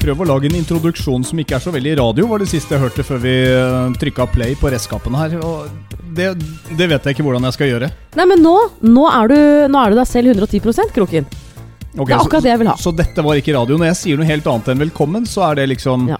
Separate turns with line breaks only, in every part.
Prøv å lage en introduksjon som ikke er så veldig radio, var det siste jeg hørte før vi trykka play på redskapen her. Og det, det, vet jeg ikke hvordan jeg skal gjøre.
Nei, men nå, nå, er, du, nå er du deg selv 110% Kroken. Okay, det er akkurat det jeg vil ha.
Så, så, dette var ikke radio. Når jeg sier noe helt annet enn velkommen, så er det liksom ja.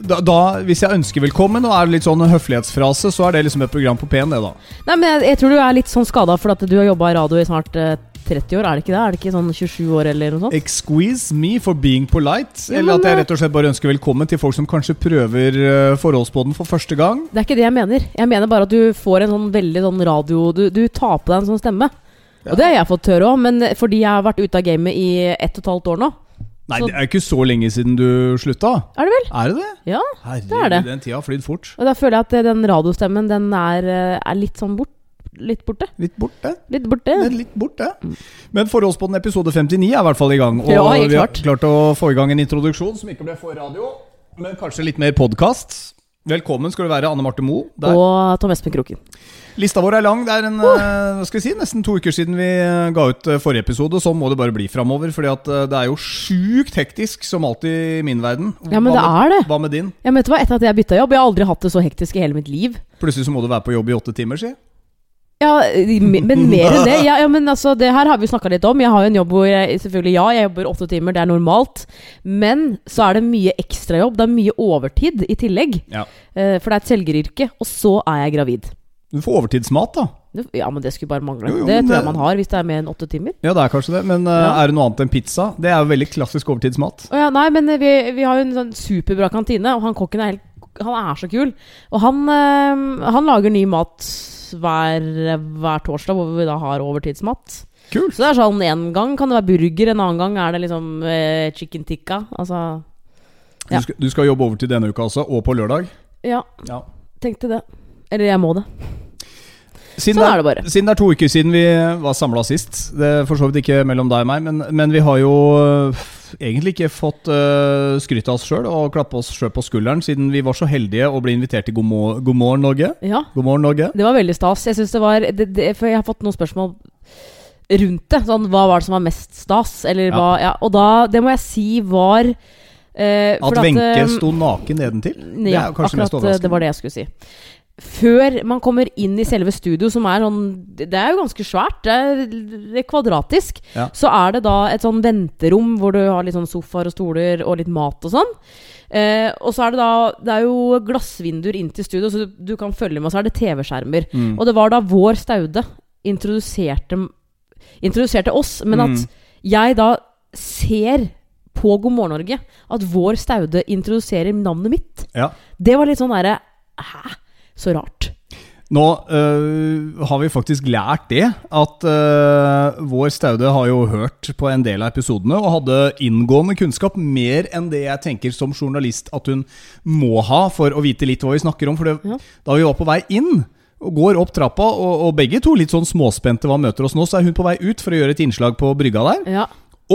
da, da, Hvis jeg ønsker velkommen og er litt sånn høflighetsfrase, så er det liksom et program på P1, det, da.
Nei, men jeg, jeg tror du er litt sånn skada for at du har jobba i radio i snart eh, 30 år, er det ikke det? Er det ikke sånn 27 år eller noe sånt?
Excuse me for being polite. Ja, eller at jeg eh, rett og slett bare ønsker velkommen til folk som kanskje prøver uh, forholdsbåten for første gang.
Det er ikke det jeg mener. Jeg mener bare at du får en sånn veldig sånn radio Du, du tar på deg en sånn stemme. Ja. Og det har jeg fått høre òg, men fordi jeg har vært ute av gamet i ett og et halvt år nå.
Nei, så, det er ikke så lenge siden du slutta.
Er det vel?
Er det det?
Ja,
Herregud,
det er det.
Den tida har flydd fort.
Og da føler jeg at den radiostemmen den er, eh, er litt sånn bort litt borte.
Litt borte.
Litt borte.
Men litt borte. Men Forholdsbåten episode 59 er i hvert fall i gang. Og
ja,
vi har klart å få i gang en introduksjon som ikke ble for radio, men kanskje litt mer podkast. Velkommen skal du være, Anne Marte Moe.
Og Tom Espen Kroken.
Lista vår er lang. Det er en, oh. si, nesten to uker siden vi eh, ga ut eh, forrige episode. Sånn må det bare bli framover. For det er jo sjukt hektisk, som alltid i min verden.
Ja, men hva det er det.
Hva med din?
Ja, men vet du hva, Etter at jeg bytta jobb Jeg har aldri hatt det så hektisk i hele mitt liv.
Plutselig så må du være på jobb i åtte timer, si.
Ja, men mer enn det. Ja, ja, men altså, det her har vi snakka litt om. Jeg har jo en jobb hvor jeg selvfølgelig, ja, jeg jobber åtte timer, det er normalt. Men så er det mye ekstrajobb. Det er mye overtid i tillegg. Ja. Uh, for det er et selgeryrke. Og så er jeg gravid.
Du får overtidsmat, da.
Ja, men det skulle bare mangle. Jo, jo, det tror jeg man har hvis det er mer enn åtte timer.
Ja, det er kanskje det. Men uh, ja. er det noe annet enn pizza? Det er jo veldig klassisk overtidsmat.
Ja, nei, men vi, vi, har jo en sånn superbra kantine, og han kokken er helt Han er så kul. Og han, han lager ny mat hver, hver, torsdag, hvor vi da har overtidsmat.
Kult.
Så det er sånn En gang kan det være burger, en annen gang er det liksom eh, chicken tikka. Altså
ja. du, skal, du, skal, jobbe overtid denne uka også, og på lørdag?
Ja. ja. Tenkte det. Eller jeg må det.
Siden sånn er det bare. Siden det er to uker siden vi var samla sist, det er for så vidt ikke mellom deg og meg, men, men vi har jo egentlig ikke fått uh, skryte av oss sjøl og klappe oss sjøl på skulderen, siden vi var så heldige å bli invitert til God, mor God morgen Norge.
Ja.
God morgen Norge.
Det var veldig stas. Jeg det var det, det, For jeg har fått noen spørsmål rundt det. Sånn, hva var det som var mest stas? Eller ja. hva ja, Og da, det må jeg si var
uh, At Wenche uh, sto naken nedentil?
Ja, akkurat det var det jeg skulle si før man kommer inn i selve studio, som er sånn Det er jo ganske svært. Det er, det er kvadratisk. Ja. Så er det da et sånn venterom hvor du har litt sånn sofaer og stoler og litt mat og sånn. Eh, og så er det da Det er jo glassvinduer inn til studio, så du, du kan følge med. Og så er det TV-skjermer. Mm. Og det var da vår Staude introduserte, introduserte oss, men at mm. jeg da ser på God morgen Norge at vår Staude introduserer navnet mitt. Ja. Det var litt sånn derre Hæ? Så rart.
Nå øh, har vi faktisk lært det, at øh, vår Staude har jo hørt på en del av episodene og hadde inngående kunnskap, mer enn det jeg tenker som journalist at hun må ha for å vite litt hva vi snakker om. For det, ja. da vi var på vei inn, og går opp trappa, og, og, begge to litt sånn småspente hva møter oss nå, så er hun på vei ut for å gjøre et innslag på brygga der.
Ja.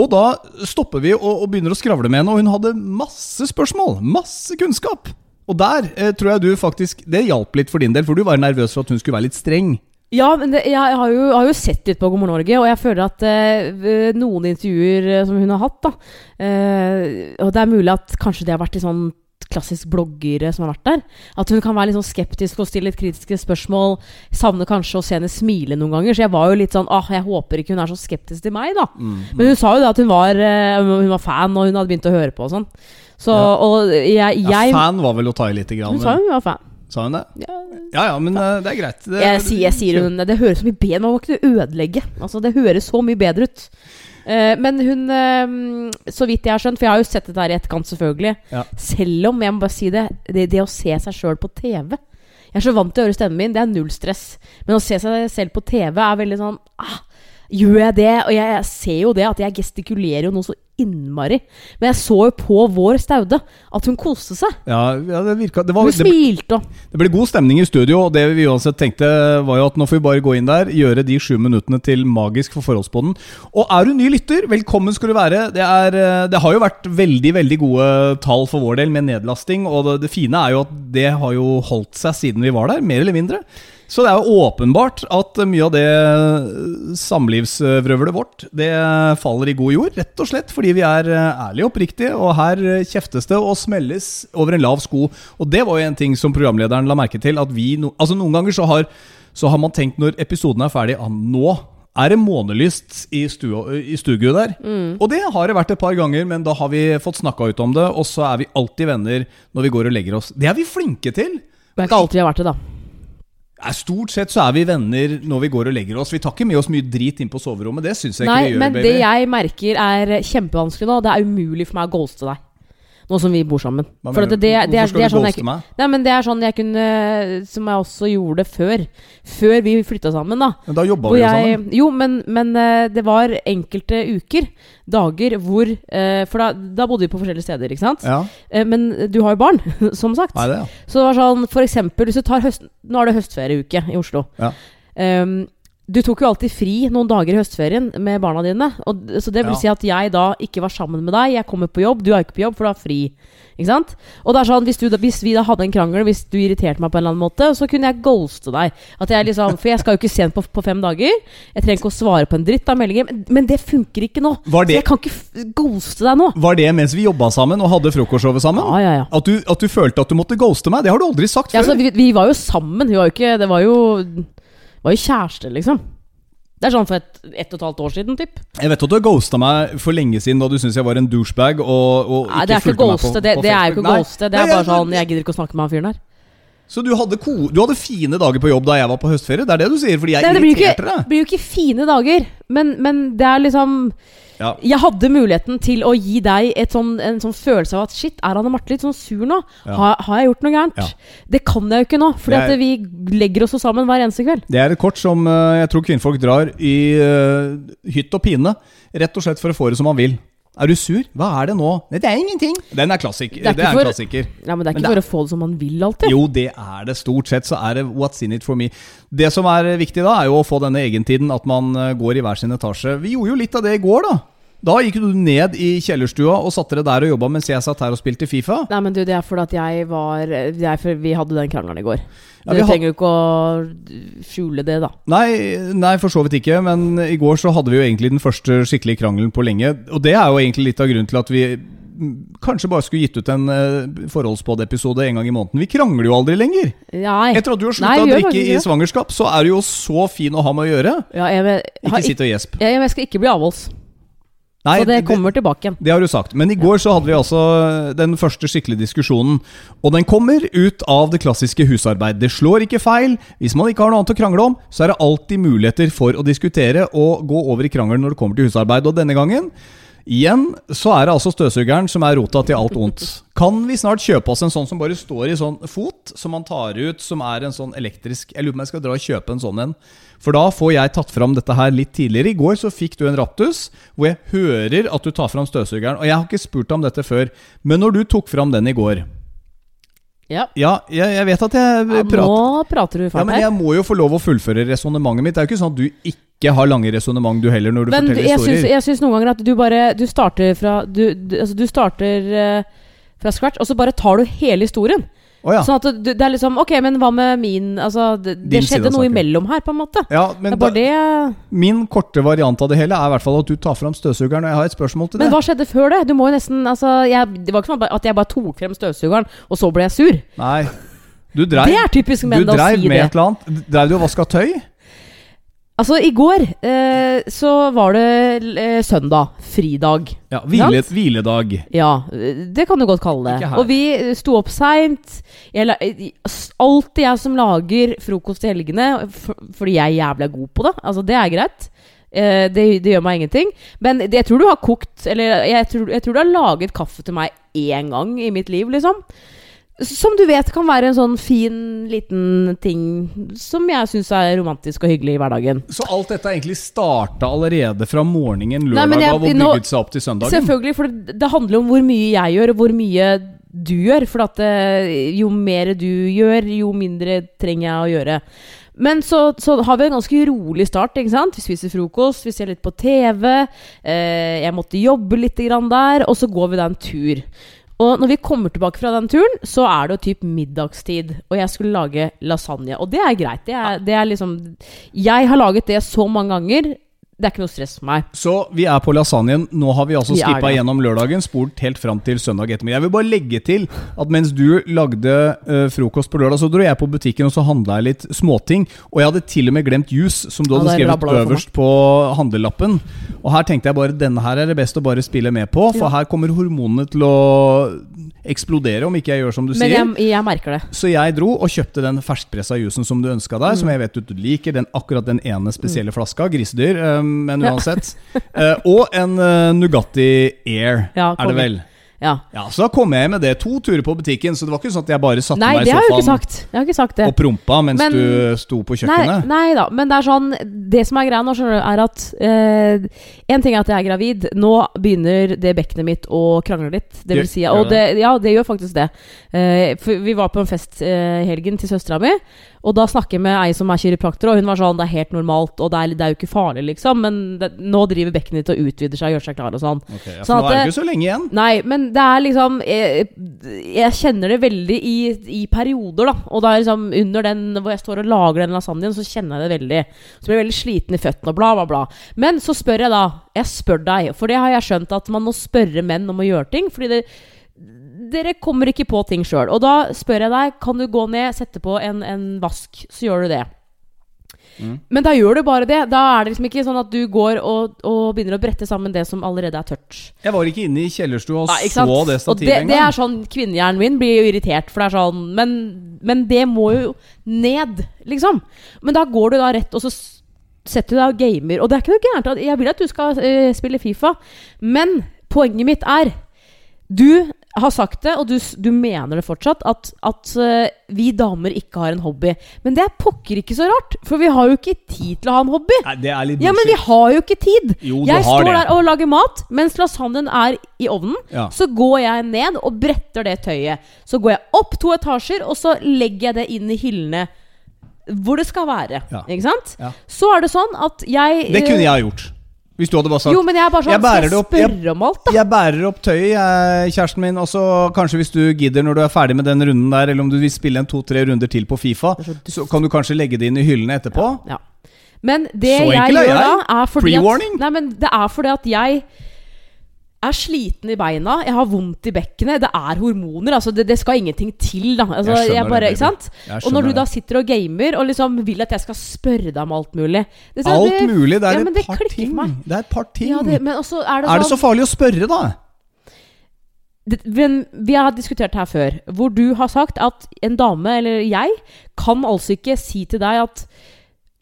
Og da stopper vi og, og begynner å skravle med henne, og hun hadde masse spørsmål, masse kunnskap. Og der eh, tror jeg du faktisk Det hjalp litt for din del, for du var nervøs for at hun skulle være litt streng.
Ja, men det, jeg har jo, har jo, sett litt på God morgen Norge, og jeg føler at eh, noen intervjuer eh, som hun har hatt, da eh, Og det er mulig at kanskje det har vært litt sånn klassisk bloggere som har vært der. At hun kan være litt sånn skeptisk og stille litt kritiske spørsmål. Savner kanskje å se henne smile noen ganger. Så jeg var jo litt sånn ah, jeg håper ikke hun er så skeptisk til meg, da. Mm, mm. Men hun sa jo da at hun var, eh, hun var fan, og hun hadde begynt å høre på og sånn. Så, og jeg, jeg
Fan var vel å ta i lite grann.
Hun sa hun var fan.
Sa hun det? Ja, ja, ja men uh, det er greit. Det,
jeg, sier, jeg sier hun Det høres så mye bedre Man må ikke ødelegge. Altså, det høres så mye bedre ut. Uh, men hun uh, Så vidt jeg har skjønt, for jeg har jo sett dette her i etterkant, selvfølgelig. Ja. Selv om, jeg må bare si det, det, det å se seg sjøl på TV Jeg er så vant til å høre stemmen min, det er null stress. Men å se seg selv på TV er veldig sånn ah, Gjør jeg det? Og jeg, jeg, ser jo det, at jeg gestikulerer jo noe så innmari. Men jeg så jo på vår Staude at hun koste seg.
Ja, ja det virka det var,
Hun smilte og
Det ble god stemning i studio, og det vi uansett tenkte, var jo at nå får vi bare gå inn der, gjøre de sju minuttene til magisk for forholdsbånden. Og er du ny lytter, velkommen skal du være. Det, er, eh, det, har jo vært veldig, veldig gode tall for vår del med nedlasting, og det, det fine er jo at det har jo holdt seg siden vi var der, mer eller mindre. Så det er jo åpenbart at mye av det samlivsvrøvlet vårt Det faller i god jord, rett og slett fordi vi er ærlige og oppriktige. Og her kjeftes det og smelles over en lav sko. Og det var jo en ting som programlederen la merke til. At vi no, altså Noen ganger så har, så har man tenkt når episoden er ferdig, at nå er det månelyst i, studio der. Mm. Og det har det vært et par ganger, men da har vi fått snakka ut om det, og så er vi alltid venner når vi går og legger oss. Det er vi flinke til!
Det er ikke alltid vi har vært det, da.
Stort sett så er vi venner når vi går og legger oss. Vi tar ikke med oss mye drit inn på soverommet. Det syns jeg
Nei,
ikke vi gjør.
Men baby. det jeg merker er kjempevanskelig nå, det er umulig for meg å ghoste deg. Nå som vi bor sammen.
Hva For det, det, det, Hvorfor skal du sånn ghoste meg?
Nei, men det er sånn jeg kunne Som jeg også gjorde før. Før vi flytta sammen, da.
Men da jobba vi jo sammen.
Jo, men, men, eh, det var enkelte uker, dager, hvor eh, For da, da, bodde vi på forskjellige steder, ikke sant?
Ja.
Eh, men du har jo barn, som sagt.
Nei, det, ja.
Så det var sånn, for eksempel, hvis du tar høst... Nå er det høstferieuke i Oslo.
Ja.
Um, du tok jo alltid fri noen dager i høstferien med barna dine. Og, så det vil ja. si at jeg da ikke var sammen med deg. Jeg kommer på jobb, du er ikke på jobb, for du har fri. Ikke sant? Og det er sånn, hvis, du, hvis, vi da hadde en krangel, hvis du irriterte meg på en eller annen måte, så kunne jeg ghoste deg. At jeg liksom, For jeg skal jo ikke sent på, på fem dager. Jeg trenger ikke å svare på en dritt av meldinger. Men, men det funker ikke nå.
Var det,
så jeg kan ikke ghoste deg nå.
Var det mens vi jobba sammen og hadde frokostshowet sammen?
Ja, ja, ja.
At du, at du, følte at du måtte ghoste meg? Det har du aldri sagt
før. Ja, altså, vi, vi, var jo sammen. Vi var jo ikke Det var jo, var jo kjæreste, liksom. Det er sånn for et, ett og et halvt år siden, typ.
Jeg vet at du har ghosta meg for lenge siden da du syntes jeg var en douchebag. Og, og
Nei, det er ikke ghoste. Det, det, er jo ikke ghoste. Det er bare sånn Jeg gidder ikke å snakke med han fyren her.
Så du hadde, du hadde, fine dager på jobb da jeg var på høstferie? Det er det du sier? Fordi jeg Nei, irriterte
deg? Det blir jo ikke fine dager, men, men det er liksom ja. Jeg hadde muligheten til å gi deg sånn, en sånn følelse av at shit, er Anne Marte litt sånn sur nå? Ja. Har, har, jeg gjort noe gærent? Ja. Det kan jeg jo ikke nå, for er, vi legger oss sammen hver eneste kveld.
Det er et kort som uh, jeg tror kvinnfolk drar i uh, hytt og pine, rett og slett for å få det som man vil. Er du sur? Hva er det nå? Nei, det er ingenting. Den er, klassik det er, er
for,
en klassiker.
Ja, men det er ikke men for å få det som man vil alltid.
Jo, det er det. Stort sett så er det what's in it for me. Det som er viktig da, er jo å få denne egentiden, at man eh, går i hver sin etasje. Vi gjorde jo litt av det i går, da. Da gikk du ned i kjellerstua og satte deg der og jobba mens jeg satt her og spilte Fifa?
Nei, men du, det er fordi at jeg var er for Vi hadde den krangelen i går. Ja, du trenger jo ikke å skjule det, da.
Nei, nei, for så vidt ikke. Men i går så hadde vi jo egentlig den første skikkelige krangelen på lenge. Og det er jo egentlig litt av grunnen til at vi kanskje bare skulle gitt ut en uh, forholdspod-episode en gang i måneden. Vi krangler jo aldri lenger.
Nei.
Etter at du har slutta å drikke i svangerskap, så er du jo så fin å ha med å gjøre.
Ja, jeg,
ikke sitt og gjesp.
Jeg, jeg skal ikke bli avholds. Nei, så det kommer tilbake igjen.
Det har du sagt. Men i går så hadde vi altså den første skikkelige diskusjonen. Og den kommer ut av det klassiske husarbeid. Det slår ikke feil. Hvis man ikke har noe annet å krangle om, så er det alltid muligheter for å diskutere og gå over i krangelen når det kommer til husarbeid. Og denne gangen Igjen så er det altså støvsugeren som er rota til alt ondt. Kan vi snart kjøpe oss en sånn som bare står i sånn fot, som man tar ut, som er en sånn elektrisk Jeg lurer på om jeg skal dra og kjøpe en sånn en. For da får jeg tatt fram dette her litt tidligere. I går så fikk du en Raptus hvor jeg hører at du tar fram støvsugeren. Og jeg har ikke spurt om dette før, men når du tok fram den i går
ja,
ja jeg, jeg, vet at jeg
prater Nå prater du fælt
her. Ja, men jeg må jo få lov å fullføre resonnementet mitt. Det er jo ikke sånn at du ikke har lange resonnement, du heller, når du men forteller
jeg
historier.
Synes, jeg syns noen ganger at du bare Du starter fra Du, du, altså, du starter uh, fra scratch, og så bare tar du hele historien.
Oh, ja.
Sånn at det, det, er liksom Ok, men hva med min Altså, det, det skjedde noe imellom her, på en måte.
Ja, men
er det
Min korte variant av det hele er i hvert fall at du tar fram støvsugeren. Og jeg har et spørsmål til det.
Men hva skjedde før det? Du må jo nesten Altså, jeg, det var ikke sånn at jeg bare tok frem støvsugeren, og så ble jeg sur.
Nei. Du dreiv,
det er typisk menn å si det. Du dreiv
med et eller annet. Dreiv du og vaska tøy?
Altså, i går eh, så var det eh, søndag. Fridag.
Ja, hvile, Hviledag.
Ja, det kan du godt kalle det. Og vi sto opp seint. Alltid jeg som lager frokost i helgene, fordi jeg er jævlig god på det. Altså, det er greit. Eh, det, det, gjør meg ingenting. Men det, jeg tror du har kokt Eller jeg tror, jeg tror du har laget kaffe til meg én gang i mitt liv, liksom. Som du vet kan være en sånn fin, liten ting som jeg syns er romantisk og hyggelig i hverdagen.
Så alt dette egentlig starta allerede fra morgenen lørdag av og bygget seg opp til søndagen?
Selvfølgelig, for det, det, handler om hvor mye jeg gjør, og hvor mye du gjør. For at eh, jo mer du gjør, jo mindre trenger jeg å gjøre. Men så, så, har vi en ganske rolig start. ikke sant? Vi spiser frokost, vi ser litt på TV. Eh, jeg måtte jobbe litt der, og så går vi da en tur. Og når vi kommer tilbake fra den turen, så er det jo typ middagstid. Og jeg skulle lage lasagne. Og det er greit. Det er, det er liksom Jeg har laget det så mange ganger. Det er ikke noe stress for meg.
Så vi er på lasagnen. Nå har vi altså skippa gjennom lørdagen, spolt helt fram til søndag ettermiddag. Jeg vil bare legge til at mens du lagde uh, frokost på lørdag, så dro jeg på butikken og så handla jeg litt småting. Og jeg hadde til og med glemt juice, som du hadde skrevet øverst på handlelappen. Og her tenkte jeg bare denne her er det best å bare spille med på, for
Ja.
her kommer hormonene til å eksplodere om ikke jeg gjør som du
Men
sier.
jeg, jeg merker det.
Så jeg dro og kjøpte den ferskpressa jusen som du ønska deg,
Mm.
som jeg vet du liker. Den, akkurat den ene spesielle flaska. Grisedyr, eh, men uansett. Ja. og en eh, Nugatti Air,
Ja,
er det vel.
Ja.
Ja, Så da kom jeg med det. To turer på butikken, så det var ikke sånn at jeg bare satte
Nei,
meg i
har jeg ikke
sofaen
sagt. Jeg har ikke sagt det.
og prompa mens
Men-
du sto på kjøkkenet.
nei da, men det er sånn Det som er greia nå, er at eh, En ting er at jeg er gravid. Nå begynner det bekkenet mitt å krangle litt. Det vil si, og det, ja, det gjør faktisk det. Eh, for vi var på en fest eh, helgen til søstera mi, og da snakker jeg med ei som er kiropraktor, og hun var sånn Det er helt normalt, og det er, det er jo ikke farlig, liksom, men det, nå driver bekkenet ditt og utvider seg og gjør seg klar og sånn.
Ok, ja, så nå er det
det-
ikke så lenge igjen.
Nei, men det er liksom Jeg, jeg kjenner det veldig i, i perioder, da. Og det er liksom under den hvor jeg står og lager den lasagnen, så kjenner jeg det veldig. Så blir jeg veldig sliten i føttene og bla, bla, bla. Men så spør jeg da. Jeg spør deg, for det har jeg skjønt at man må spørre menn om å gjøre ting. Fordi det, dere kommer ikke på ting sjøl. Og da spør jeg deg, kan du gå ned, sette på en, en vask, så gjør du det.
Mm.
Men da gjør du bare det. Da er det liksom ikke sånn at du går og, og begynner å brette sammen det som allerede er tørt.
Jeg var ikke inne i kjellerstua og
Nei,
så det stativet
det, det er sånn Kvinnehjernen min blir jo irritert, for det er sånn men, men det må jo ned, liksom. Men da går du da rett, og så setter du deg og gamer. Og det er ikke noe gærent. Jeg vil at du skal uh, spille Fifa, men poenget mitt er Du har sagt det, og du, du mener det fortsatt, at, at eh, vi damer ikke har en hobby. Men det er pokker ikke så rart, for vi har jo ikke tid til å ha en hobby.
Nei, det er litt
Ja, men vi har jo ikke tid.
Jo,
jeg står
det.
der og lager mat mens lasagnen er i ovnen.
Ja.
Så går jeg ned og bretter det tøyet. Så går jeg opp to etasjer, og så legger jeg det inn i hyllene hvor det skal være.
Ja.
Ikke sant?
Ja.
Så er det sånn at jeg
Det kunne
eh,
jeg ha gjort. Hvis du hadde bare sagt
Jo, men jeg er bare sånn
Jeg bærer
Skal jeg
opp- jeg-
spørre om alt, da?
Jeg bærer opp tøyet, jeg, kjæresten min. Og så kanskje hvis du gidder når du er ferdig med den runden der, eller om du vil spille en to-tre runder til på Fifa,
så
så kan du kanskje legge det inn i hyllene etterpå.
Ja. Men det
Så
jeg gjør
jeg.
da, er fordi at Nei, men det er fordi at jeg er sliten i beina, jeg har vondt i bekkenet. Det er hormoner. altså Det, det skal ingenting til. da altså,
Jeg
jeg bare,
det,
ikke sant? Og når du da sitter og gamer og liksom vil at jeg skal spørre deg om alt mulig det,
Alt
det,
mulig. Det er
ja,
et
det
par ting.
meg.
Det er et par ting.
Ja, det, men også er det
er det så
sånn
farlig å spørre, da?
men Vi har diskutert her før, hvor du har sagt at en dame, eller jeg, kan altså ikke si til deg at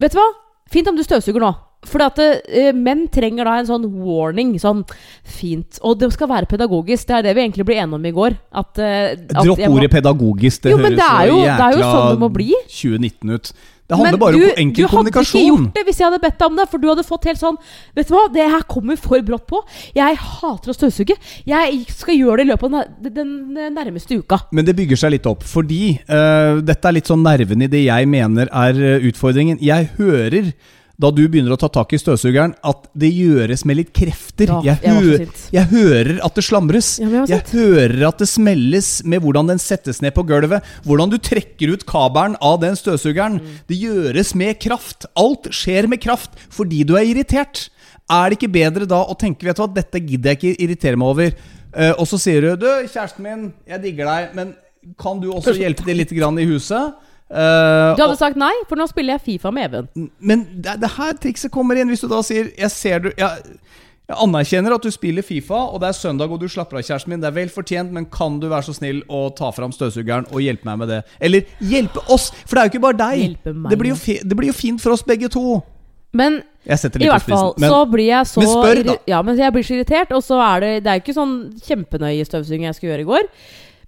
Vet du hva? Fint om du støvsuger nå. Fordi at eh, menn trenger da en sånn warning. Sånn fint. Og det skal være pedagogisk. Det er det vi egentlig ble enige om i går. At, uh, at
Dropp
ordet må-
pedagogisk. Det
Jo,
høres
det er
jækla
jo- det er jo sånn det må bli.
2019 ut. Det handler
Men
bare
du,
om enkel kommunikasjon.
du hadde ikke gjort det hvis jeg hadde bedt deg om det. For du hadde fått helt sånn Vet du hva, det her kommer for brått på. Jeg hater å støvsuge. Jeg skal gjøre det i løpet av den, nærmeste uka.
Men det bygger seg litt opp, fordi uh, dette er litt sånn nerven i det jeg mener er utfordringen. Jeg hører, da du begynner å ta tak i støvsugeren, at det gjøres med litt krefter.
Ja,
jeg, hø
jeg,
jeg hører at det slamres.
Ja, jeg
jeg hører at det smelles med hvordan den settes ned på gulvet. Hvordan du trekker ut kabelen av den støvsugeren.
Mm.
Det gjøres med kraft. Alt skjer med kraft fordi du er irritert. Er det ikke bedre da å tenke vet du hva, dette gidder jeg ikke irritere meg over? Uh, og så sier du du, kjæresten min, jeg digger deg, men kan du også hjelpe til litt grann i huset? Eh,
Du hadde
og,
sagt nei, for nå spiller jeg Fifa med Even.
men det, det her trikset kommer inn hvis du da sier Jeg ser du jeg, jeg anerkjenner at du spiller Fifa, og det er søndag og du slapper av, kjæresten min. Det er vel fortjent, men kan du være så snill å ta fram støvsugeren og hjelpe meg med det? Eller hjelpe oss! For det er jo ikke bare deg. Det blir, fi, det blir jo fint for oss begge to.
Men i hvert fall.
Men
så blir jeg så
men spør, da.
Ja, men jeg blir så irritert, og så er det Det er ikke sånn kjempenøye støvsuging jeg skulle gjøre i går.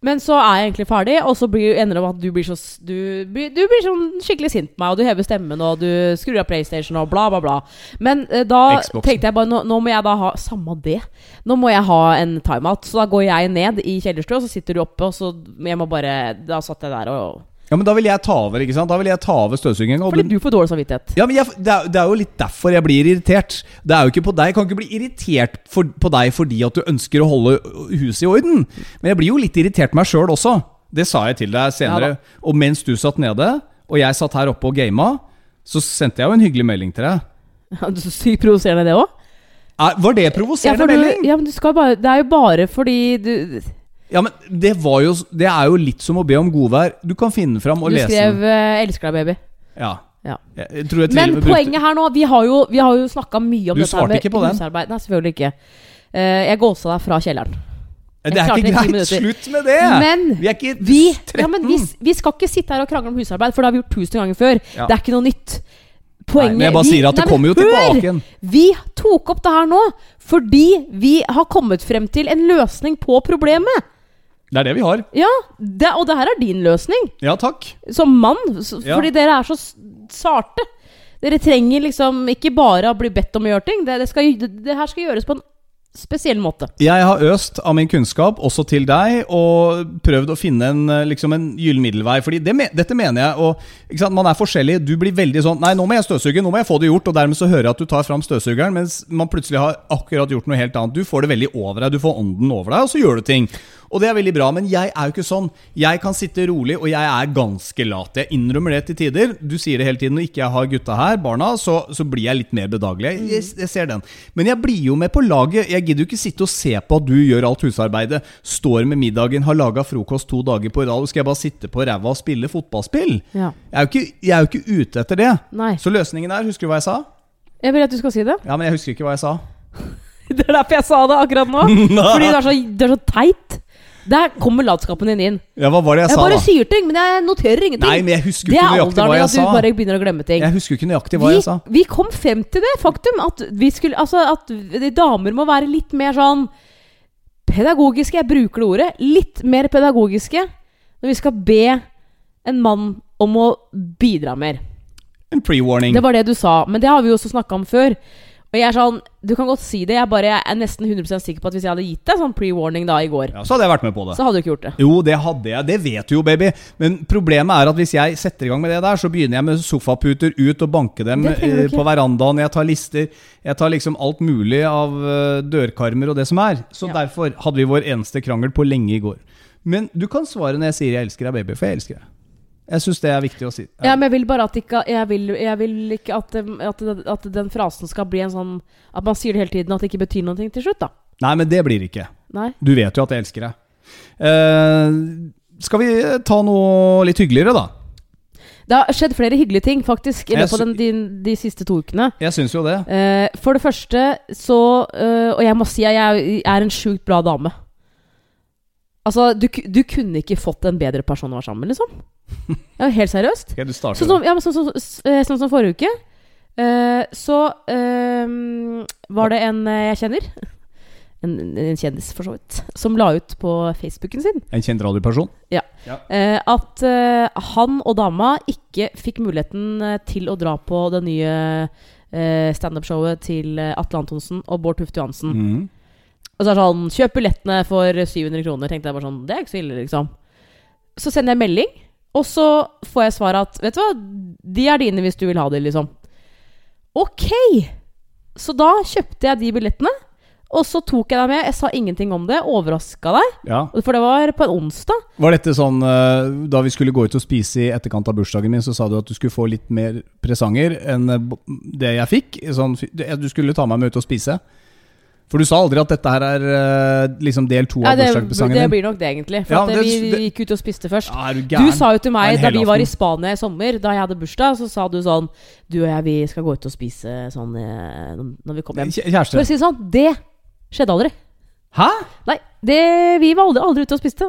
Men så er jeg egentlig ferdig, og så blir, ender det med at du blir, så, du, du blir sånn skikkelig sint på meg, og du hever stemmen, og du skrur av PlayStation og bla, bla, bla. Men eh, da
Xboxen.
tenkte jeg bare nå, nå må jeg da ha Samme det. Nå må jeg ha en timeout. Så da går jeg ned i kjellerstua, og så sitter du oppe, og så Jeg må bare Da satt jeg der og
Ja, men da vil jeg ta over, ikke sant? Da vil jeg ta over støvsugingen.
Fordi du får dårlig samvittighet.
Ja, men jeg, det, er, det, er, jo litt derfor jeg blir irritert. Det er jo ikke på deg. Jeg kan ikke bli irritert for, på deg fordi at du ønsker å holde huset i orden. Men jeg blir jo litt irritert meg sjøl også. Det sa jeg til deg senere. Ja, og mens du satt nede, og jeg satt her oppe og gama, så sendte jeg jo en hyggelig melding til deg.
Ja, du Sykt provoserende, det òg?
Var det provoserende
ja,
melding?
Ja, men du skal bare, Det er jo bare fordi du
ja, men det, var jo, det er jo litt som å be om godvær. Du kan finne fram og lese
Du skrev uh, 'elsker deg, baby'.
Ja.
ja.
Jeg, jeg
men poenget her nå Vi har jo, vi har jo snakka mye om
du dette med
husarbeid. Den. Nei, selvfølgelig ikke. Uh, jeg gåsa deg fra kjelleren.
Jeg det er ikke greit. Slutt med det!
Men
vi er ikke
13. Ja, men vi, vi, skal ikke sitte her og krangle om husarbeid, for det har vi gjort tusen ganger før. Ja. Det er ikke noe nytt.
Poenget nei, Jeg bare vi, sier at det kommer jo tilbake igjen.
Vi tok opp det her nå fordi vi har kommet frem til en løsning på problemet.
Det er det vi har.
Ja, det, og det her er din løsning.
Ja, takk.
Som mann. Ja. Fordi dere er så sarte. Dere trenger liksom ikke bare å bli bedt om å gjøre ting. Det, det, skal, det her skal gjøres på en spesiell måte.
Jeg har øst av min kunnskap også til deg, og prøvd å finne en, liksom en gyllen middelvei. Fordi det, dette mener jeg, og Man er forskjellig. Du blir veldig sånn Nei, nå må jeg støvsuge, nå må jeg få det gjort. Og dermed så hører jeg at du tar fram støvsugeren, mens man plutselig har akkurat gjort noe helt annet. Du får det veldig over deg, du får ånden over deg, og så gjør du ting. Og det er veldig bra, men jeg er jo ikke sånn. Jeg kan sitte rolig, og jeg er ganske lat. Jeg innrømmer det til tider. Du sier det hele tiden. Når ikke jeg har gutta her, barna, så, så blir jeg litt mer bedagelig. Jeg, jeg, jeg, ser den. Men jeg blir jo med på laget. Jeg gidder jo ikke sitte og se på at du gjør alt husarbeidet. Står med middagen, har laga frokost to dager på rad. og Skal jeg bare sitte på ræva og spille fotballspill?
Ja.
Jeg, er ikke, jeg, er jo ikke, ute etter det.
Nei.
Så løsningen er Husker du hva jeg sa?
Jeg vil at du skal si det.
Ja, men jeg husker ikke hva jeg sa.
det er derfor jeg sa det akkurat nå. Fordi det er så, det er så teit. Der kommer latskapen din inn.
Ja, hva var det Jeg,
jeg
sa
bare sier ting, men jeg noterer ingenting.
Nei, men jeg husker ikke nøyaktig hva jeg sa.
Det er alderen at du bare begynner å glemme ting.
Jeg husker ikke nøyaktig hva
vi,
jeg sa.
Vi kom frem til det faktum at vi skulle Altså at damer må være litt mer sånn pedagogiske. Jeg bruker det ordet. Litt mer pedagogiske når vi skal be en mann om å bidra mer.
En pre-warning.
Det var det du sa. Men det har vi jo også snakka om før. Og jeg er sånn Du kan godt si det, jeg, bare, jeg er nesten 100% sikker på at hvis jeg hadde gitt deg sånn pre-warning da i går,
ja, så hadde jeg vært med på det.
Så hadde du ikke gjort det.
Jo, det hadde jeg. Det vet du jo, baby. Men problemet er at hvis jeg setter i gang med det der, så begynner jeg med sofaputer ut og banke dem eh, på verandaen. Jeg tar lister. Jeg tar liksom alt mulig av eh, dørkarmer og det som er. Så ja. derfor hadde vi vår eneste krangel på lenge i går. Men du kan svare når jeg sier 'jeg elsker deg, baby', for jeg elsker deg. Jeg syns det er viktig å si.
Ja. ja, men jeg vil bare at ikke Jeg vil, jeg vil ikke at, at, at, den frasen skal bli en sånn At man sier det hele tiden, at det ikke betyr noe til slutt, da.
Nei, men det blir det ikke.
Nei.
Du vet jo at jeg elsker deg. Uh, skal vi ta noe litt hyggeligere, da?
Det har skjedd flere hyggelige ting, faktisk, i løpet av de, de, siste to ukene.
Jeg syns jo det.
Uh, for det første så uh, Og jeg må si at jeg er en sjukt bra dame. Altså, du, du kunne ikke fått en bedre person å være sammen med, liksom. Ja, helt seriøst.
Okay, sånn
som, ja, sånn, sånn, sånn, som forrige uke. Uh, så uh, var det en jeg kjenner en, en, kjendis, for så vidt, som la ut på Facebooken sin
En kjent radioperson?
Ja. ja. Uh, at han og dama ikke fikk muligheten til å dra på det nye standup-showet til Atle Antonsen og Bård Tufte Johansen. Mm. Og så er det sånn Kjøp billettene for 700 kroner. Tenkte jeg bare sånn Det er ikke så ille, liksom. Så sender jeg melding og så får jeg svaret at Vet du hva, de er dine hvis du vil ha dem, liksom. Ok! Så da kjøpte jeg de billettene. Og så tok jeg deg med. Jeg sa ingenting om det. Overraska deg.
Ja.
For det var på en onsdag.
Var dette sånn uh, Da vi skulle gå ut og spise i etterkant av bursdagen min, så sa du at du skulle få litt mer presanger enn eh, det jeg fikk? Sånn, du skulle ta meg med ut og spise? For du sa aldri at dette her er uh, liksom del to av bursdagspresangen
din? Det blir nok det, egentlig. For ja, det, vi, det, gikk ut og spiste først. Ja, du, du, sa jo til meg da vi var i Spania i sommer, da jeg hadde bursdag, så sa du sånn Du og jeg, vi skal gå ut og spise sånn uh, når vi kommer hjem.
Kjæreste.
For å si det sånn, det skjedde aldri.
Hæ?
Nei, det, vi var aldri, aldri ute og spiste.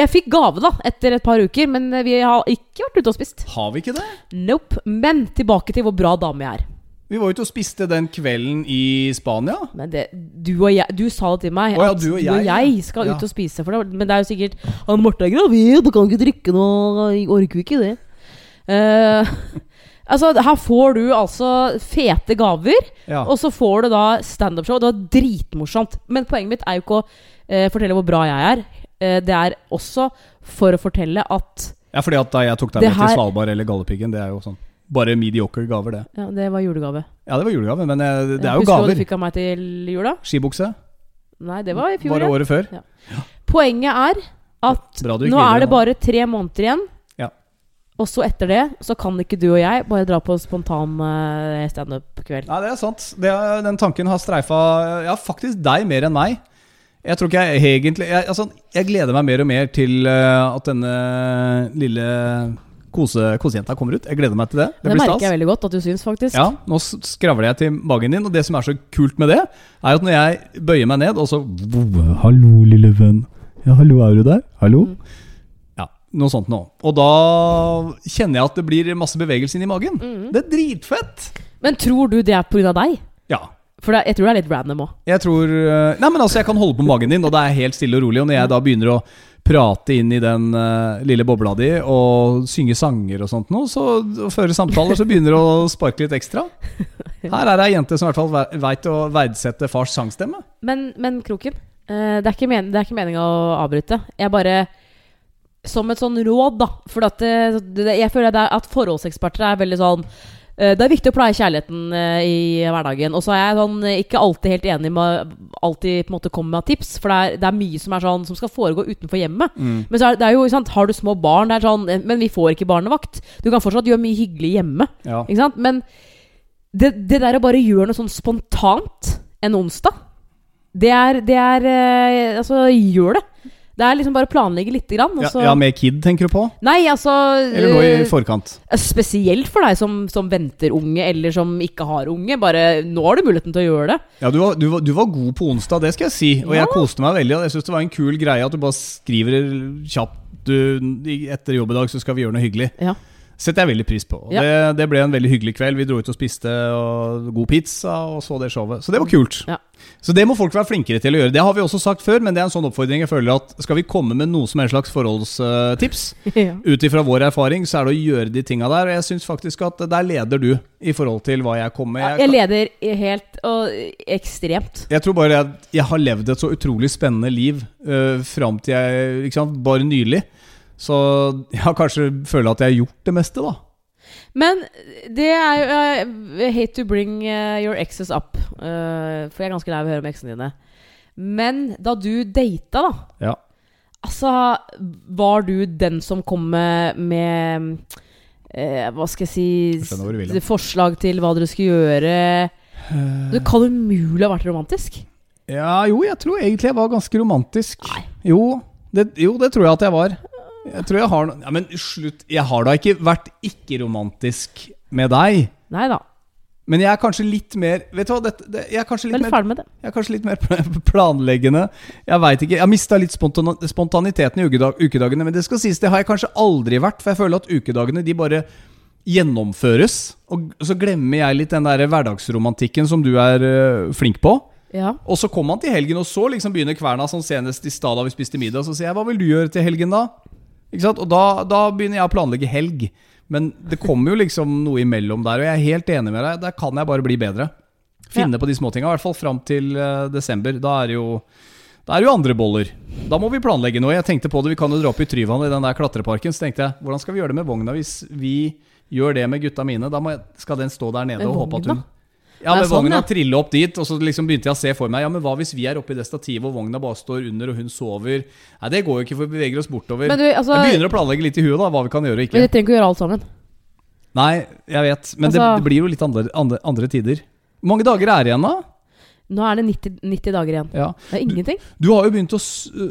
Jeg fikk gave da etter et par uker, men vi har ikke vært ute og spist.
Har vi ikke det?
Nope. Men tilbake til hvor bra dame jeg er.
Vi var ute og spiste den kvelden i Spania.
Men det, du og jeg Du sa det til meg.
Oh, ja, du, og
du og jeg, skal ja. ut og spise. For det, men det er jo sikkert Han Marte er gravid, du kan ikke drikke noe. Orker ikke det. Uh, altså, her får du altså fete gaver, ja. og så får du da standup-show. Det var dritmorsomt. Men poenget mitt er jo ikke å uh, fortelle hvor bra jeg er. Uh, det er også for å fortelle at
Ja, fordi at da jeg tok deg med til Svalbard eller Galdhøpiggen, det er jo sånn bare mediocre gaver, det.
Ja, Det var julegave.
Ja, det var julegave, men jeg, det er jo Husker
du hva du fikk av meg til jula?
Skibukse.
Nei, det var i fjor.
Bare året før.
Ja. Poenget er at nå er det bare tre måneder igjen. Ja. Og så etter det så kan ikke du og jeg bare dra på spontan uh, standup-kveld.
Nei, det er sant. Det er, den tanken har streifa ja, faktisk deg mer enn meg. Jeg tror ikke jeg egentlig jeg, altså, jeg gleder meg mer og mer til uh, at denne lille kose, kosejenta kommer ut. Jeg gleder meg til det.
Det, det merker jeg veldig godt at du syns, faktisk.
Ja, Nå skravler jeg til magen din, og det som er så kult med det, er at når jeg bøyer meg ned, og så Hallo, lille venn. Ja, hallo, er du der? Hallo? Mm. Ja, noe sånt nå. Og da kjenner jeg at det blir masse bevegelse inni magen. Mm. Det er dritfett!
Men tror du det er pga. deg?
Ja.
For det, jeg tror det er litt random òg.
Jeg tror eh, Nei, men altså, jeg kan holde på magen din, og det er helt stille og rolig. Og når jeg da begynner å prate inn i den uh, lille bobla di og synge sanger og sånt noe, så og føre samtaler, så begynner du å sparke litt ekstra. Her er det ei jente som i hvert fall veit å verdsette fars sangstemme.
Men, men Kroken, uh, det er ikke, men, meninga å avbryte. Jeg bare Som et sånn råd, da. For at, det, jeg føler at forholdseksperter er veldig sånn Eh, det er viktig å pleie kjærligheten eh, i hverdagen. Og så er jeg sånn, ikke alltid helt enig med alltid på en måte komme med tips. For det er, det er, mye som er sånn Som skal foregå utenfor hjemmet. Mm. Men så er det er jo, sant, har du små barn, det er sånn Men vi får ikke barnevakt. Du kan fortsatt gjøre mye hyggelig hjemme. Ja. Ikke sant? Men det, det der å bare gjøre noe sånn spontant en onsdag, det er, det er eh, Altså, gjør det. Det er liksom bare å planlegge lite grann.
Ja, ja, med Kid, tenker du på?
Nei, altså
Eller noe i eh, forkant?
Spesielt for deg som, som, venter unge, eller som ikke har unge. Bare Nå har du muligheten til å gjøre det.
Ja, du var, du var, du var god på onsdag, det skal jeg si. Og ja. jeg koste meg veldig. Jeg syns det var en kul greie at du bare skriver kjapt du, Etter jobb i dag så skal vi gjøre noe hyggelig. Ja setter jeg veldig pris på. Ja. Det, det, ble en veldig hyggelig kveld. Vi dro ut og spiste og god pizza og så det showet. Så det var kult. Ja. Så det må folk være flinkere til å gjøre. Det har vi også sagt før, men det er en sånn oppfordring jeg føler at skal vi komme med noe som er en slags forholdstips, ja. ut ifra vår erfaring, så er det å gjøre de tinga der. Og jeg syns faktisk at der leder du i forhold til hva jeg kommer
med. Jeg, jeg leder helt og ekstremt.
Jeg tror bare jeg, jeg har levd et så utrolig spennende liv uh, fram til jeg ikke sant, Bare nylig. Så jeg har kanskje føler at jeg har gjort det meste, da.
Men det er jo I hate to bring uh, your exes up, uh, for jeg er ganske lei av å høre om eksene dine. Men da du data, da ja. Altså, var du den som kom med, med uh, Hva skal jeg si Forslag til hva dere skulle gjøre? Det kan umulig ha vært romantisk?
Ja, jo, jeg tror egentlig jeg var ganske romantisk. Jo det, jo, det tror jeg at jeg var. Jeg tror jeg har noe Ja, men slutt. Jeg har da ikke vært ikke-romantisk med deg.
Nei da.
Men jeg er kanskje litt mer Vet du hva, dette, det, jeg, er kanskje litt
mer,
jeg er kanskje litt mer planleggende. Jeg veit ikke. Jeg har mista litt spontaniteten i ukedagene. Men det skal sies, det har jeg kanskje aldri vært. For jeg føler at ukedagene de bare gjennomføres. Og så glemmer jeg litt den der hverdagsromantikken som du er uh, flink på. Ja. Og så kommer man til helgen, og så liksom begynner kverna sånn senest i stad da vi spiste middag. Så sier jeg 'hva vil du gjøre til helgen', da? Ikke sant? Og da, da, begynner jeg å planlegge helg. Men det kommer jo liksom noe imellom der, og jeg er helt enig med deg. Der kan jeg bare bli bedre. Finne ja. på de småtinga. I hvert fall fram til uh, desember. Da er det jo da er det jo andre boller. Da må vi planlegge noe. Jeg tenkte på det, Vi kan jo dra opp i Tryvann i den der klatreparken. Så tenkte jeg, hvordan skal vi gjøre det med vogna hvis vi gjør det med gutta mine? Da jeg, skal den stå der nede og håpe at hun ja, men sånn, Vogna ja. trille opp dit, og så liksom begynte jeg å se for meg Ja, men hva hvis vi er oppe i det stativet og vogna bare står under og hun sover? Nei, det går jo ikke, for vi beveger oss bortover. Du, altså, jeg begynner å planlegge litt i huet da, hva vi kan gjøre og ikke.
Men vi trenger ikke å gjøre alt sammen.
Nei, jeg vet. Men altså, det, det, blir jo litt andre, andre, andre tider. Hvor mange dager er det igjen, da?
Nå er det 90, 90 dager igjen. Ja. Det er ingenting.
Du, du, har jo begynt å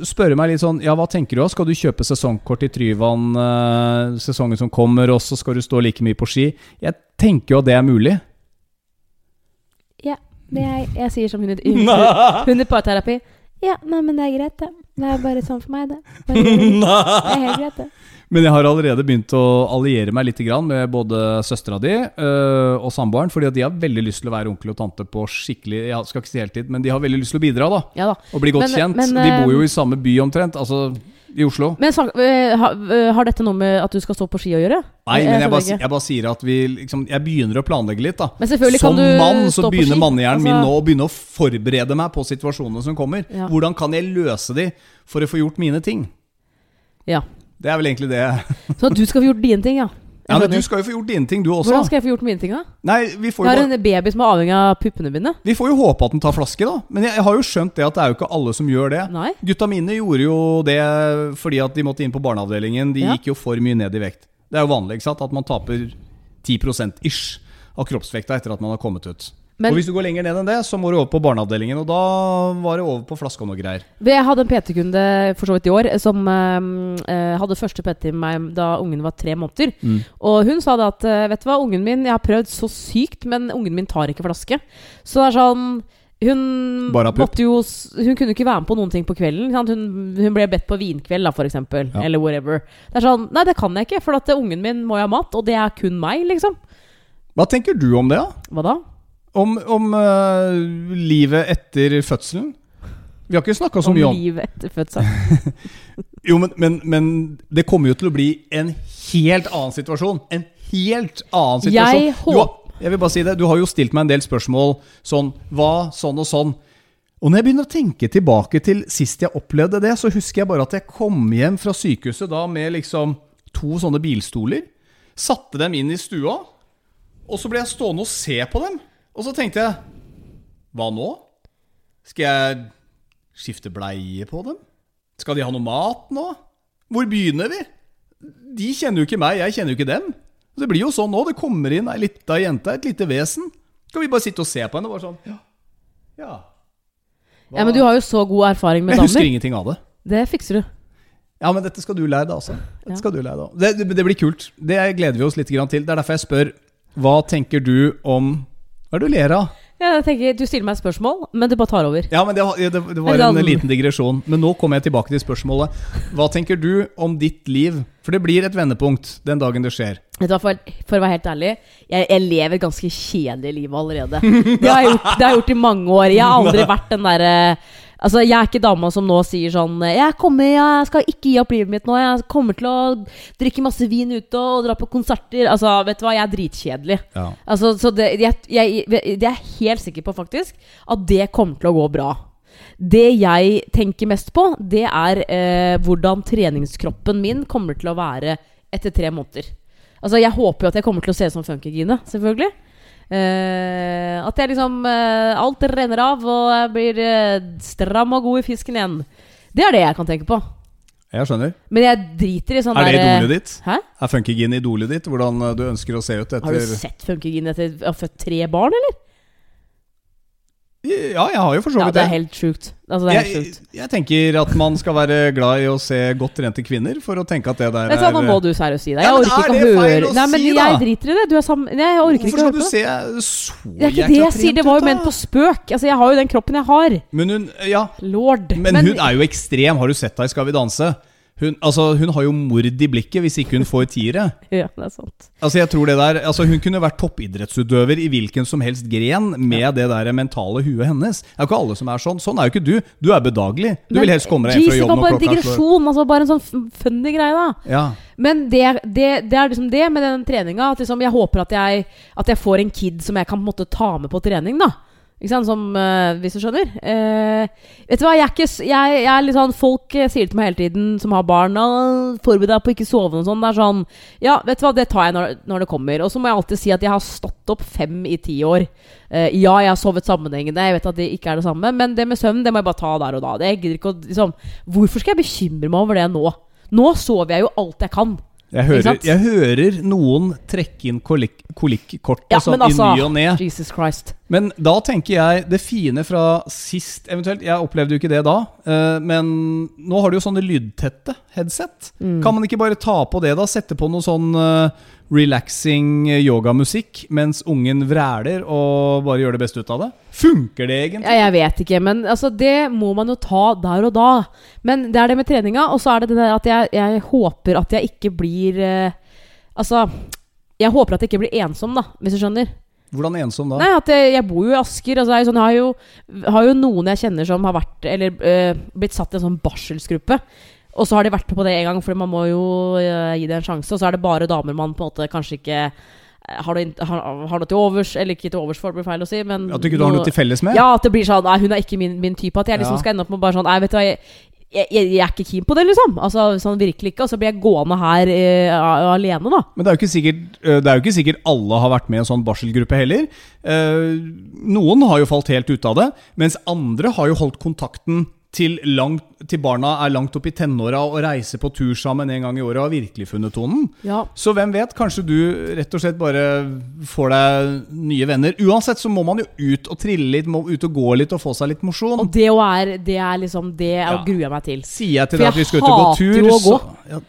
spørre meg litt sånn Ja, hva tenker du? Skal du kjøpe sesongkort i Tryvann uh, sesongen som kommer, og så skal du stå like mye på ski? Jeg tenker jo at det er mulig.
Ja. Det jeg, jeg sier som hundeparterapi. Ja, nei, men det er greit, det. Det er bare sånn for meg, det. Bare, det er helt greit, det.
Men jeg har allerede begynt å alliere meg litt med både søstera di øh, og samboeren. Fordi de har veldig lyst til å være onkel og tante på skikkelig Jeg skal ikke si heltid, men de har veldig lyst til å bidra. da, ja da. Og bli godt men, kjent. Men, de bor jo i samme by omtrent. Altså i Oslo.
Men uh, Har dette noe med at du skal stå på ski å gjøre?
Nei, men jeg, bare, jeg bare, sier at vi liksom, Jeg begynner å planlegge litt, da. Som mann så begynner mannehjernen altså... min nå å begynne å forberede meg på situasjonene som kommer. Ja. Hvordan kan jeg løse de for å få gjort mine ting?
Ja
Det er vel egentlig det.
Så du skal få gjort dine ting, ja.
Ja, men Du skal jo få gjort dine ting, du også.
Hvordan skal jeg få gjort mine ting, da?
Nei, vi får jo
Jeg har en baby som er avhengig av puppene mine.
Vi får jo håpe at den tar flaske, da. Men jeg, har jo skjønt det at det er jo ikke alle som gjør det.
Nei.
Gutta mine gjorde jo det fordi at de måtte inn på barneavdelingen. De
Ja.
gikk jo for mye ned i vekt. Det er jo vanlig ikke sant? at man taper 10% ish av kroppsvekta etter at man har kommet ut.
Men-
og hvis du går lenger ned enn det, så må du over på barneavdelingen. Og da var det over på flaske og noe greier.
Jeg hadde en PT-kunde for så vidt i år som eh, eh, hadde første PT med meg da ungen var tre måneder.
Mm.
Og hun sa det at eh, Vet du hva, ungen min Jeg har prøvd så sykt, men ungen min tar ikke flaske. Så det er sånn hun jo Hun kunne ikke være med på noen ting på kvelden. Hun, hun ble bedt på vinkveld, da, eksempel.
Ja.
Eller whatever. Det er sånn Nei, det kan jeg ikke, for at ungen min må jo ha mat, og det er kun meg, liksom.
Hva tenker du om det, da?
Hva da?
Om, om uh, livet etter fødselen? Vi har ikke snakka så
Om
mye om
livet etter fødselen.
Jo, men, men, men det kommer jo til å bli en helt annen situasjon. En helt annen situasjon.
Jeg
håper... har, jeg vil bare si det, du har jo stilt meg en del spørsmål sånn Hva, sånn og sånn. Og når jeg begynner å tenke tilbake til sist jeg opplevde det, så husker jeg bare at jeg kom hjem fra sykehuset da med liksom to sånne bilstoler. Satte dem inn i stua, og så ble jeg stående og se på dem. Og så tenkte jeg Hva nå? Skal jeg skifte bleie på dem? Skal de ha noe mat nå? Hvor begynner vi? De kjenner jo ikke meg, jeg kjenner jo ikke dem. Det blir jo sånn nå. Det kommer inn ei lita jente, et lite vesen. Skal vi bare sitte og se på henne? og Bare sånn Ja. ja.
Ja, men du har jo så god erfaring med damer.
Jeg husker
damer.
ingenting av det.
Det fikser du.
Ja, men dette skal du lære deg også. Dette
Ja.
skal du lære deg. Det, det, det blir kult. Det gleder vi oss litt til. Det er derfor jeg spør Hva tenker du om Hva er det du ler av?
Ja, jeg tenker, Du stiller meg et spørsmål, men du bare tar over.
Ja, men det, det, det var en liten digresjon. Men nå kommer jeg tilbake til spørsmålet. Hva tenker du om ditt liv? For det blir et vendepunkt den dagen det skjer.
For, for å være helt ærlig, jeg, jeg lever et ganske kjedelig liv allerede. Det har, jeg gjort, det har jeg gjort i mange år. Jeg har aldri vært den derre Altså, Jeg er ikke dama som nå sier sånn jeg, kommer, 'Jeg skal ikke gi opp livet mitt nå. Jeg kommer til å drikke masse vin ute og dra på konserter.' Altså, vet du hva, jeg er dritkjedelig.
Ja.
Altså, så det, jeg, jeg, det er jeg helt sikker på, faktisk, at det kommer til å gå bra. Det jeg tenker mest på, det er eh, hvordan treningskroppen min kommer til å være etter tre måneder. Altså, jeg håper jo at jeg kommer til å se ut som Funkygine, selvfølgelig. Eh, at jeg liksom uh, Alt renner av, og jeg blir uh, stram og god i fisken igjen. Det er det jeg kan tenke på.
Jeg skjønner.
Men jeg driter i sånn
Er det idolet ditt?
Hæ?
Er Funkygin idolet ditt? Hvordan du ønsker å se ut etter
Har du sett funkygin etter å ha født tre barn, eller?
Ja, jeg har jo for så
Ja,
vidt
det
det.
er helt sjukt. Altså, det er helt
Jeg,
sjukt.
jeg tenker at man skal være glad i å se godt trente kvinner for å tenke at det der
er Nå må
er
du seriøst si det.
Ja,
Jeg
men
orker
er
ikke å høre Nei, men
si,
jeg driter i det. Du er sammen Nei, jeg orker
Hvorfor
ikke å høre på det.
Hvorfor skal du se så
Det er ikke det jeg sier. Det var jo ment på spøk. Altså, jeg har jo den kroppen jeg har.
Men hun Ja,
Lord.
men, hun er jo ekstrem. Har du sett henne i Skal vi danse? Hun, altså, hun har jo mord i blikket hvis ikke hun får tiere.
Ja, det er sant.
Altså, jeg tror det der Altså, hun kunne vært toppidrettsutøver i hvilken som helst gren med det der mentale huet hennes. Det er jo ikke alle som er sånn. Sånn er jo ikke du. Du er bedagelig. Du
Men,
vil helst komme deg hjem fra
jeez, det
jobb
var
når
bare en digresjon. Altså, bare en sånn funny greie, da.
Ja.
Men det, det, det er liksom det med den treninga. At liksom, jeg håper at jeg, at jeg får en kid som jeg kan på en måte ta med på trening. da ikke sant? Som, uh, hvis du skjønner. Uh, vet du hva, jeg er, ikke, jeg, jeg er litt sånn Folk eh, sier til meg hele tiden, som har barn «Å, 'Forbered deg på ikke sove' og sånn. Det er sånn Ja, vet du hva, det tar jeg når, når det kommer. Og så må jeg alltid si at jeg har stått opp fem i ti år. Uh, ja, jeg har sovet sammenhengende. Jeg vet at det ikke er det samme. Men det med søvn, det må jeg bare ta der og da. Det, gidder ikke å liksom Hvorfor skal jeg bekymre meg over det nå? Nå sover jeg jo alt jeg kan.
Jeg hører, jeg hører noen trekke inn kolik- kolikkortet
Ja,
sånn
altså
i ny og ne.
Jesus Christ.
Men da tenker jeg det fine fra sist eventuelt Jeg opplevde jo ikke det da, Uh, men nå har du jo sånne lydtette headset.
Mm.
Kan man ikke bare ta på det, da? Sette på noe sånn eh, relaxing yogamusikk mens ungen vræler, og bare gjør det beste ut av det? Funker det egentlig?
Ja, jeg vet ikke, men altså, det må man jo ta der og da. Men det er det med treninga, og så er det det der at jeg, jeg håper at jeg ikke blir eh, Altså, jeg håper at jeg ikke blir ensom, da, hvis du skjønner.
Hvordan ensom da?
Nei, at jeg, jeg bor jo i Asker. Altså, jeg, sånn, har, jo, har jo noen jeg kjenner som har vært Eller eh, blitt satt i en sånn barselsgruppe. Og så har de vært på det en gang, for man må jo eh, gi det en sjanse. Og så er det bare damer man på en måte kanskje ikke eh, har, noe, har, har noe til overs, eller ikke til overs for, det blir feil å si. Men
At du ikke har noe til felles med?
ja, at det blir sånn Nei, hun er ikke min, min type. At jeg liksom
Ja.
skal ende opp med bare sånn Nei, vet du hva jeg, jeg, jeg, jeg, er ikke keen på det, liksom. Altså, sånn virkelig ikke. Og så blir jeg gående her uh, alene, da.
Men det er, jo ikke sikkert, det er jo ikke sikkert alle har vært med i en sånn barselgruppe heller. Uh, noen har jo falt helt ut av det, mens andre har jo holdt kontakten til, langt, til, barna er langt opp i tenåra og reiser på tur sammen en gang i året og har virkelig funnet tonen.
Ja.
Så hvem vet, kanskje du rett og slett bare får deg nye venner. Uansett så må man jo ut og trille litt, må ut og gå litt og få seg litt mosjon.
Og det er, det er liksom Det ja. gruer meg til.
Sier jeg til deg at vi skal ut og gå tur, så ja,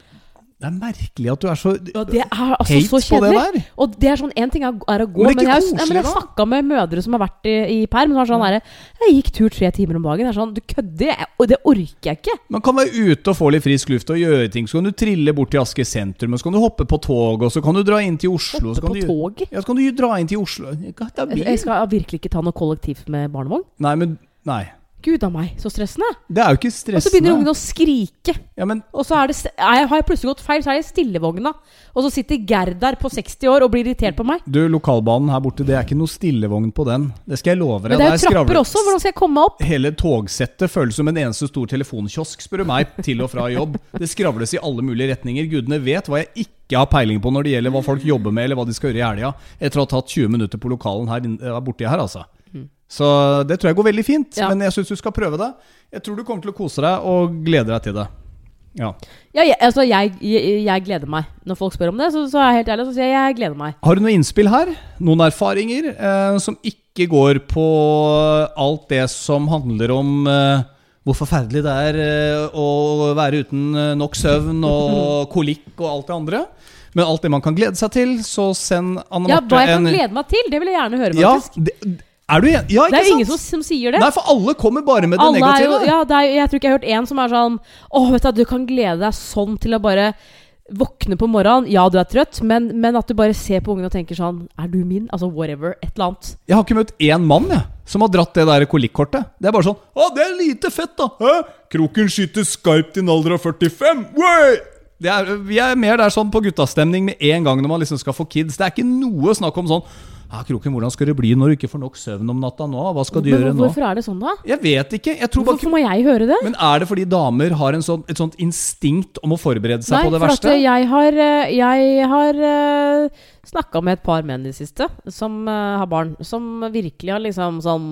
det er merkelig at du er så
ja, det er altså så kjedelig. på det der. Og det er sånn, En ting er, å gå, men, men jeg, koselig, jeg, har snakka med mødre som har vært i, i perm. Som er sånn der, 'Jeg gikk tur tre timer om dagen.' Det er sånn, Du kødder, Jeg, det orker jeg ikke.
Man kan være ute og få litt frisk luft og gjøre ting. Så kan du trille bort til Asker sentrum, og så kan du hoppe på tog, og så kan du dra inn til Oslo.
Hoppe
på
du, tog?
Ja, så kan du dra inn til Oslo.
Jeg skal virkelig ikke ta noe kollektivt med barnevogn.
Nei, men Nei.
Gud a meg, så stressende.
Det er jo ikke stressende.
Og så begynner ungene å skrike.
Ja, men...
Og så er det, jeg har jeg plutselig gått feil, så er jeg i stillevogna. Og så sitter Gerd der på 60 år og blir irritert på meg.
Du, lokalbanen her borte, det er ikke noe stillevogn på den. Det skal jeg love deg.
Men det er jo trapper også. Hvordan skal jeg komme meg opp?
Hele togsettet føles som en eneste stor telefonkiosk, spør du meg, til og fra jobb. Det skravles i alle mulige retninger. Gudene vet hva jeg ikke har peiling på når det gjelder hva folk jobber med, eller hva de skal gjøre i helga. Etter å ha tatt 20 minutter på lokalen her, her borti her, altså. Så det tror jeg går veldig fint. Ja. Men jeg syns du skal prøve det. Jeg tror du kommer til å kose deg og glede deg til det. Ja,
ja jeg, altså jeg, jeg, jeg, gleder meg. Når folk spør om det, så, så er jeg helt ærlig så sier jeg jeg gleder meg.
Har du noen innspill her? Noen erfaringer eh, som ikke går på alt det som handler om eh, hvor forferdelig det er eh, å være uten eh, nok søvn og kolikk og alt det andre? Men alt det man kan glede seg til, så send Anne Marte
en Ja, hva jeg kan glede meg til, det vil jeg gjerne høre, faktisk.
Ja, det, er du enig? Ja,
det er jo ingen som, som, sier det.
Nei, for alle kommer bare med det alle negative.
Jo, ja, det er, jeg tror ikke jeg har hørt én som er sånn Å, vet du, du kan glede deg sånn til å bare våkne på morgenen. Ja, du er trøtt, men, men at du bare ser på ungen og tenker sånn Er du min? Altså whatever. Et eller annet.
Jeg har ikke møtt én mann jeg, som har dratt det der kolikkortet. Det er bare sånn Å, det er lite fett, da! Hæ? Kroken skyter skarpt i en alder av 45! Way! Er, vi er mer der sånn på guttastemning med en gang når man liksom skal få kids. Det er ikke noe snakk om sånn ja, Kroken, hvordan skal det bli når du ikke får nok søvn om natta nå? Hva skal du men, gjøre
nå? Hvorfor er det sånn, da?
Jeg vet ikke. Jeg
hvorfor må jeg høre det?
Men Er det fordi damer har sånn, et sånt instinkt om å forberede seg
Nei,
på det verste?
Nei, for jeg har, eh, jeg har eh, snakka med et par menn i det siste som uh, har barn, som virkelig har liksom sånn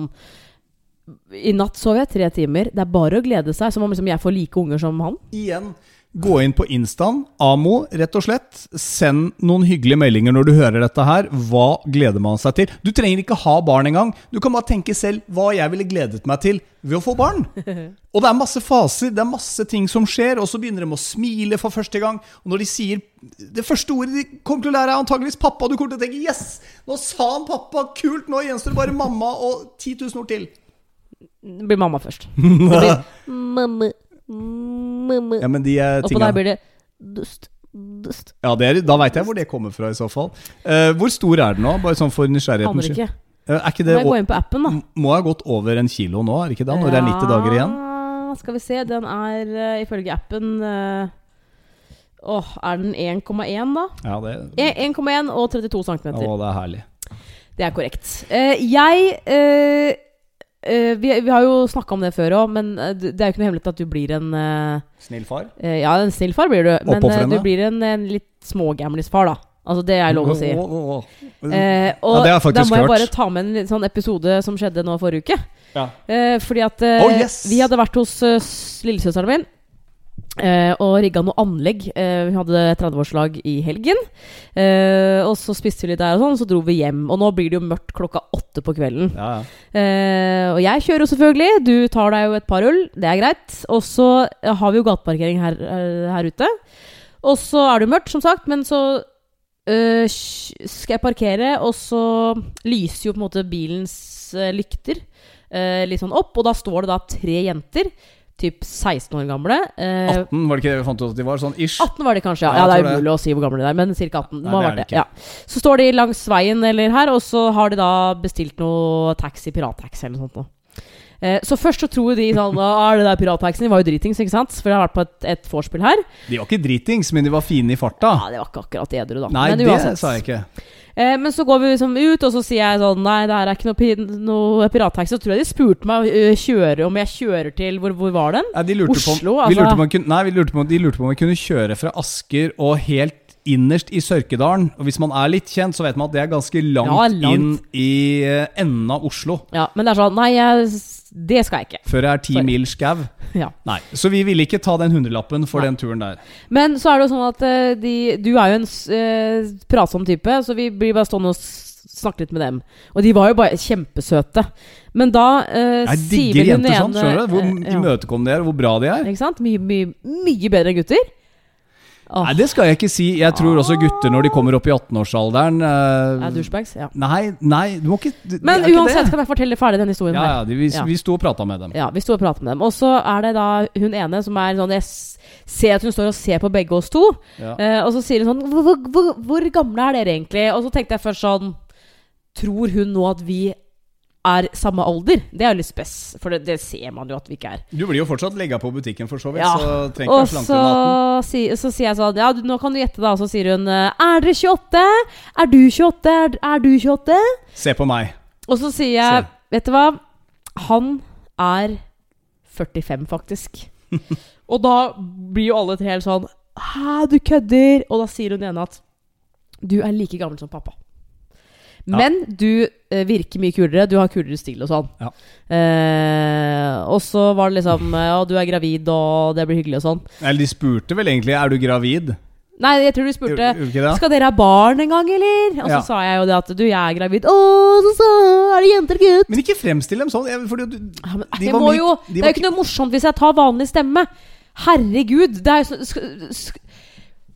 I natt sov jeg tre timer. Det er bare å glede seg. Som om liksom, jeg får like unger som han.
Igjen. Gå inn på Instaen. Amo, rett og slett. Send noen hyggelige meldinger når du hører dette her. Hva gleder man seg til? Du trenger ikke ha barn engang. Du kan bare tenke selv hva jeg ville gledet meg til ved å få barn. Og det er masse faser, det er masse ting som skjer, og så begynner de å smile for første gang. Og når de sier Det første ordet de kommer til å lære, er antageligvis pappa. Du kommer til å tenke 'yes, nå sa han pappa', kult, nå gjenstår det bare mamma og 10 000 ord til.
Det blir mamma først. Det blir mamma.
Ja, men de tinga
Og på deg blir det dust. Dust.
Ja, er, da veit jeg hvor det kommer fra, i så fall. Uh, hvor stor er den nå? Bare sånn for nysgjerrigheten
Aner ikke.
Uh, er ikke det
må jeg gå inn på appen, da.
Må ha gått over en kilo nå, er det ikke det? Når ja, det er 90 dager igjen?
Skal vi se, den er uh, ifølge appen Åh, oh, er den 1,1 da?
Ja, det
1,1 og 32 cm.
Å, det er herlig.
Det er korrekt. jeg Uh, vi, vi, har jo snakka om det før òg, men uh, det er jo ikke noe hemmelighet at du blir en uh,
Snill far?
ja, en snill far blir du. Men du blir en, en litt smågamlisfar, da. Altså, det er lov å si.
og
ja, det da må jeg bare ta med en sånn episode som skjedde nå forrige uke.
Ja.
fordi at
oh, yes.
vi hadde vært hos lillesøsteren min. Uh, og rigga noe anlegg. Uh, vi hadde 30-årslag i helgen. Uh, og så spiste vi litt der, og sånn, så dro vi hjem. Og nå blir det jo mørkt klokka åtte på kvelden.
Ja,
ja. og jeg kjører jo selvfølgelig. Du tar deg jo et par øl. Det er greit. Og så har vi jo gateparkering her, her, ute. Og så er det jo mørkt, som sagt, men så skal jeg parkere, og så lyser jo på en måte bilens lykter litt sånn opp, og da står det da tre jenter typ 16 år gamle.
Eh, 18, var det ikke det vi fant ut at de var? Sånn ish?
18 var de kanskje, ja. ja, ja det er umulig å si hvor gamle de er, men ca. 18. Nei, det det. Ja. Så står de langs veien eller her, og så har de da bestilt noe taxi, pirattaxi eller noe sånt. Eh, så først så tror de sånn ah, det der pirattaxien var jo dritings, ikke sant? For jeg har vært på et, et vorspiel her.
De var ikke dritings, men de var fine i farta.
Ja, det var ikke akkurat edru, da.
Nei,
Men
det sa jeg ikke.
Eh, men så går vi liksom ut, og så sier jeg sånn Nei, det her er ikke noe, noe pirattaxi. Så tror jeg de spurte meg å kjøre om jeg kjører til Hvor, hvor var den?
De
Oslo,
på,
altså.
vi lurte på, kunne- nei, vi lurte på, de lurte på om vi kunne kjøre fra Asker og helt innerst i Sørkedalen. Og hvis man er litt kjent, så vet man at det er ganske langt,
Ja, langt.
inn i eh, enden av Oslo.
Ja, men det er sånn Nei, det skal jeg ikke.
Før jeg er ti mil skau.
Ja.
Nei, så vi ville ikke ta den hundrelappen for
Nei.
den turen der.
Men så er det jo sånn at eh, de, du er jo en eh, pratsom type, så vi blir bare stående og snakke litt med dem. Og de var jo bare kjempesøte. Men da uh,
Jeg digger jenter sånn, skjønner du? Hvor imøtekommende de er, og hvor bra de er.
Ikke sant? Mye, mye, mye bedre enn gutter. Åh,
Nei, det skal jeg ikke si. Jeg tror også gutter, når de kommer opp i 18-årsalderen uh,
er douchebags. Ja.
Nei, nei, du må ikke de
Men uansett
det.
kan jeg fortelle ferdig denne historien
Ja, ja, de, vi,
Ja.
vi sto og prata med dem.
Ja, vi sto og pratet med dem. Og så er det da hun ene som er sånn Jeg ser at hun står og ser på begge oss to.
Ja.
Uh, og så sier hun sånn hvor, hvor, hvor gamle er dere egentlig? Og så tenkte jeg først sånn Tror hun nå at vi er samme alder? Det er jo litt spes, for det, det ser man jo at vi ikke er.
Du blir jo fortsatt legga på butikken, for så vidt.
Ja.
Så trenger ikke være
så,
slanke om natten.
si, så sier jeg sånn Ja, du, nå kan du gjette, da. Så sier hun eh, Er dere 28? Er du 28? Er, er du 28?
Se på meg.
Og så sier jeg
Se.
Vet du hva? Han er 45, faktisk. og da blir jo alle tre helt sånn Hæ, du kødder? Og da sier hun ene at du er like gammel som pappa. Men du eh, virker mye kulere. Du har kulere stil og sånn.
Ja.
Eh, og så var det liksom eh, Ja, du er gravid, og det blir hyggelig og sånn.
Eller de spurte vel egentlig Er du gravid.
Nei, jeg tror du spurte
Gjorde gjorde ikke det?
Skal dere ha barn en gang, eller? Og så
Ja.
sa jeg jo det at du, jeg er gravid. Å, så så, er det jenter, gutt?
Men ikke fremstill dem sånn. Jeg, fordi du,
Ja, men,
De
jeg
var
må
mye-
jo,
de
det
var
er jo ikke noe morsomt hvis jeg tar vanlig stemme. Herregud. Det er jo så, sk, sk,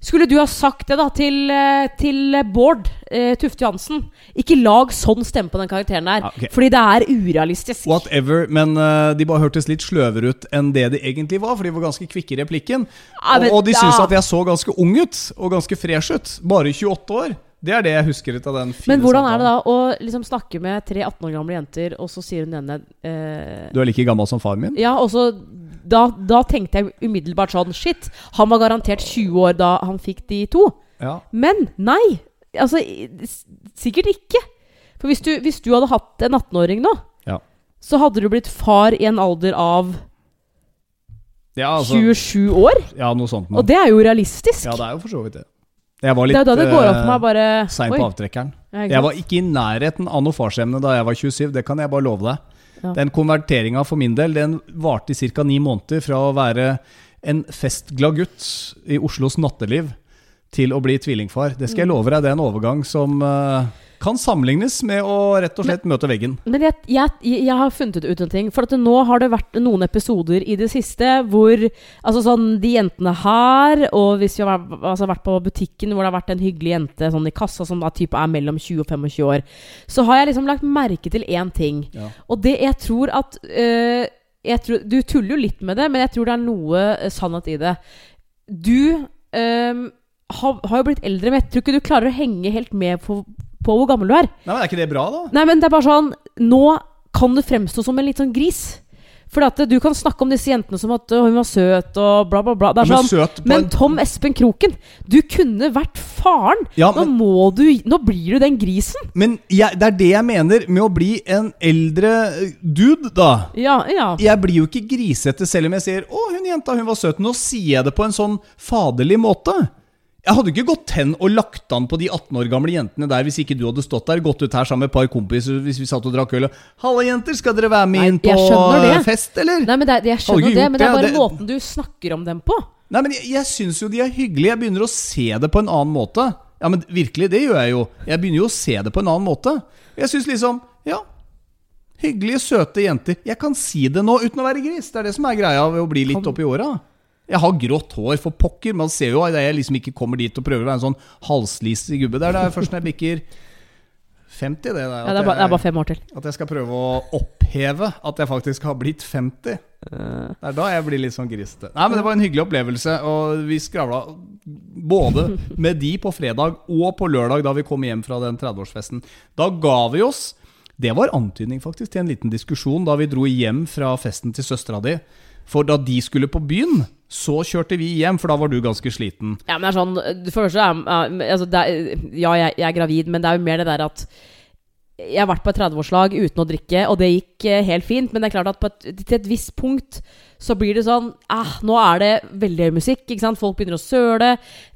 skulle du ha sagt det da til, eh, til Bård eh, Tufte Johansen? Ikke lag sånn stemme på den karakteren der.
Okay.
Fordi det er urealistisk.
Whatever. Men uh, de bare hørtes litt sløvere ut enn det de egentlig var, for de var ganske kvikke i replikken.
Ja, men
og, og de syntes at jeg så ganske ung ut, og ganske fresh ut. Bare 28 år. Det er det jeg husker ut av den fine
Men hvordan er det da å liksom snakke med tre 18 år gamle jenter, og så sier hun ene eh,
Du er like gammel som faren min?
Ja, og så da, da tenkte jeg umiddelbart sånn Shit, han var garantert 20 år da han fikk de to.
Ja.
Men nei! Altså, sikkert ikke. For hvis du, hvis du hadde hatt en 18-åring nå,
Ja.
så hadde du blitt far i en alder av
Ja, altså,
27 år.
ja, noe sånt.
Og det er jo realistisk.
Ja, det er jo for så vidt det. Jeg var litt
det, det går opp for meg
eh,
bare
sein på avtrekkeren. Jeg var ikke i nærheten av noe farsemne da jeg var 27, det kan jeg bare love deg.
Ja.
Den konverteringa for min del Den varte i ca. ni måneder fra å være en festglad gutt i Oslos natteliv til å bli tvillingfar. Det skal jeg
Mm.
love deg, det er en overgang som eh, kan sammenlignes med å rett og slett møte veggen.
Men jeg, jeg, jeg har funnet ut en ting. For at nå har det vært noen episoder i det siste hvor Altså sånn de jentene her, og hvis vi har altså, vært på butikken hvor det har vært en hyggelig jente sånn i kassa som da type er mellom 20 og 25 år, så har jeg liksom lagt merke til én ting.
Ja.
Og det jeg tror at øh, jeg tror, Du tuller jo litt med det, men jeg tror det er noe øh, sannhet i det. Du øh, har, har jo blitt eldre, men jeg tror ikke du klarer å henge helt med på, på hvor gammel du er.
Nei, men Er ikke det bra, da?
Nei, men det er bare sånn Nå kan du fremstå som en litt sånn gris. For at du kan snakke om disse jentene som at hun var søt og bla, bla, bla. Det er
Men
sånn,
søt
men Tom Espen Kroken, du kunne vært faren!
Ja,
Nå
men,
må du Nå blir du den grisen!
men jeg, det er det jeg mener med å bli en eldre eh, dude, da.
Ja, ja.
Jeg blir jo ikke grisete selv om jeg sier 'Å, hun jenta, hun var søt'. Nå sier jeg det på en sånn faderlig måte. Jeg hadde ikke gått hen og lagt an på de 18 år gamle jentene der hvis ikke du hadde stått der, gått ut her sammen med et par kompiser hvis vi satt og drakk øl og 'Halla, jenter, skal dere være med
Nei,
inn på
det.
fest, eller?'
Nei, men det, jeg skjønner det, men det er bare
det-
måten du snakker om dem på.
Nei, men jeg, jeg syns jo de er hyggelige. Jeg begynner å se det på en annen måte. Ja, men virkelig, det gjør jeg jo. Jeg begynner jo å se det på en annen måte. Jeg syns liksom Ja, hyggelige, søte jenter. Jeg kan si det nå uten å være gris. Det er det som er greia ved å bli litt oppi åra. Jeg har grått hår, for pokker. Man ser jo at jeg liksom ikke kommer dit og prøver å være en sånn halslisig gubbe. Det er det først når jeg bikker 50, det. Der,
Ja, det, er bare, det er bare fem år til.
at jeg skal prøve å oppheve at jeg faktisk har blitt 50. Det er da jeg blir litt sånn griste. Nei, men Det var en hyggelig opplevelse, og vi skravla både med de på fredag og på lørdag da vi kom hjem fra den 30-årsfesten. Da ga vi oss. Det var antydning faktisk til en liten diskusjon da vi dro hjem fra festen til søstera di. For da de skulle på byen, så kjørte vi hjem, for da var du ganske sliten.
Ja, men det er sånn For det første altså, det er, Ja, jeg, jeg, er gravid, men det er jo mer det der at jeg har vært på et 30-årslag uten å drikke, og det gikk eh, helt fint. Men det er klart at et, til et visst punkt så blir det sånn ah, Nå er det veldig høy musikk. ikke sant? Folk begynner å søle.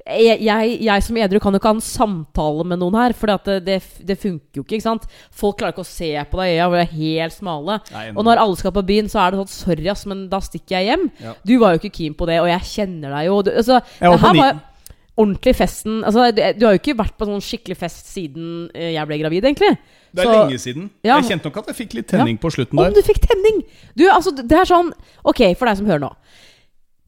Jeg, jeg, jeg som edru kan jo ikke ha en samtale med noen her, for det, det, det, funker jo ikke. ikke sant? Folk klarer ikke å se på deg i øya, hvor de er helt smale. Nei, og når alle skal på byen, så er det sånn Sorry, ass, men da stikker jeg hjem. Ja. Du var jo ikke keen på det, og jeg kjenner deg jo. Du, altså, jeg var på det her var ordentlig festen altså, du, har jo ikke vært på sånn skikkelig fest siden eh, jeg ble gravid, egentlig.
Det er så, lenge siden. Ja. Jeg kjente nok at jeg fikk litt tenning ja. på slutten der.
Om du fikk tenning! Du, altså, det er sånn Ok, for deg som hører nå.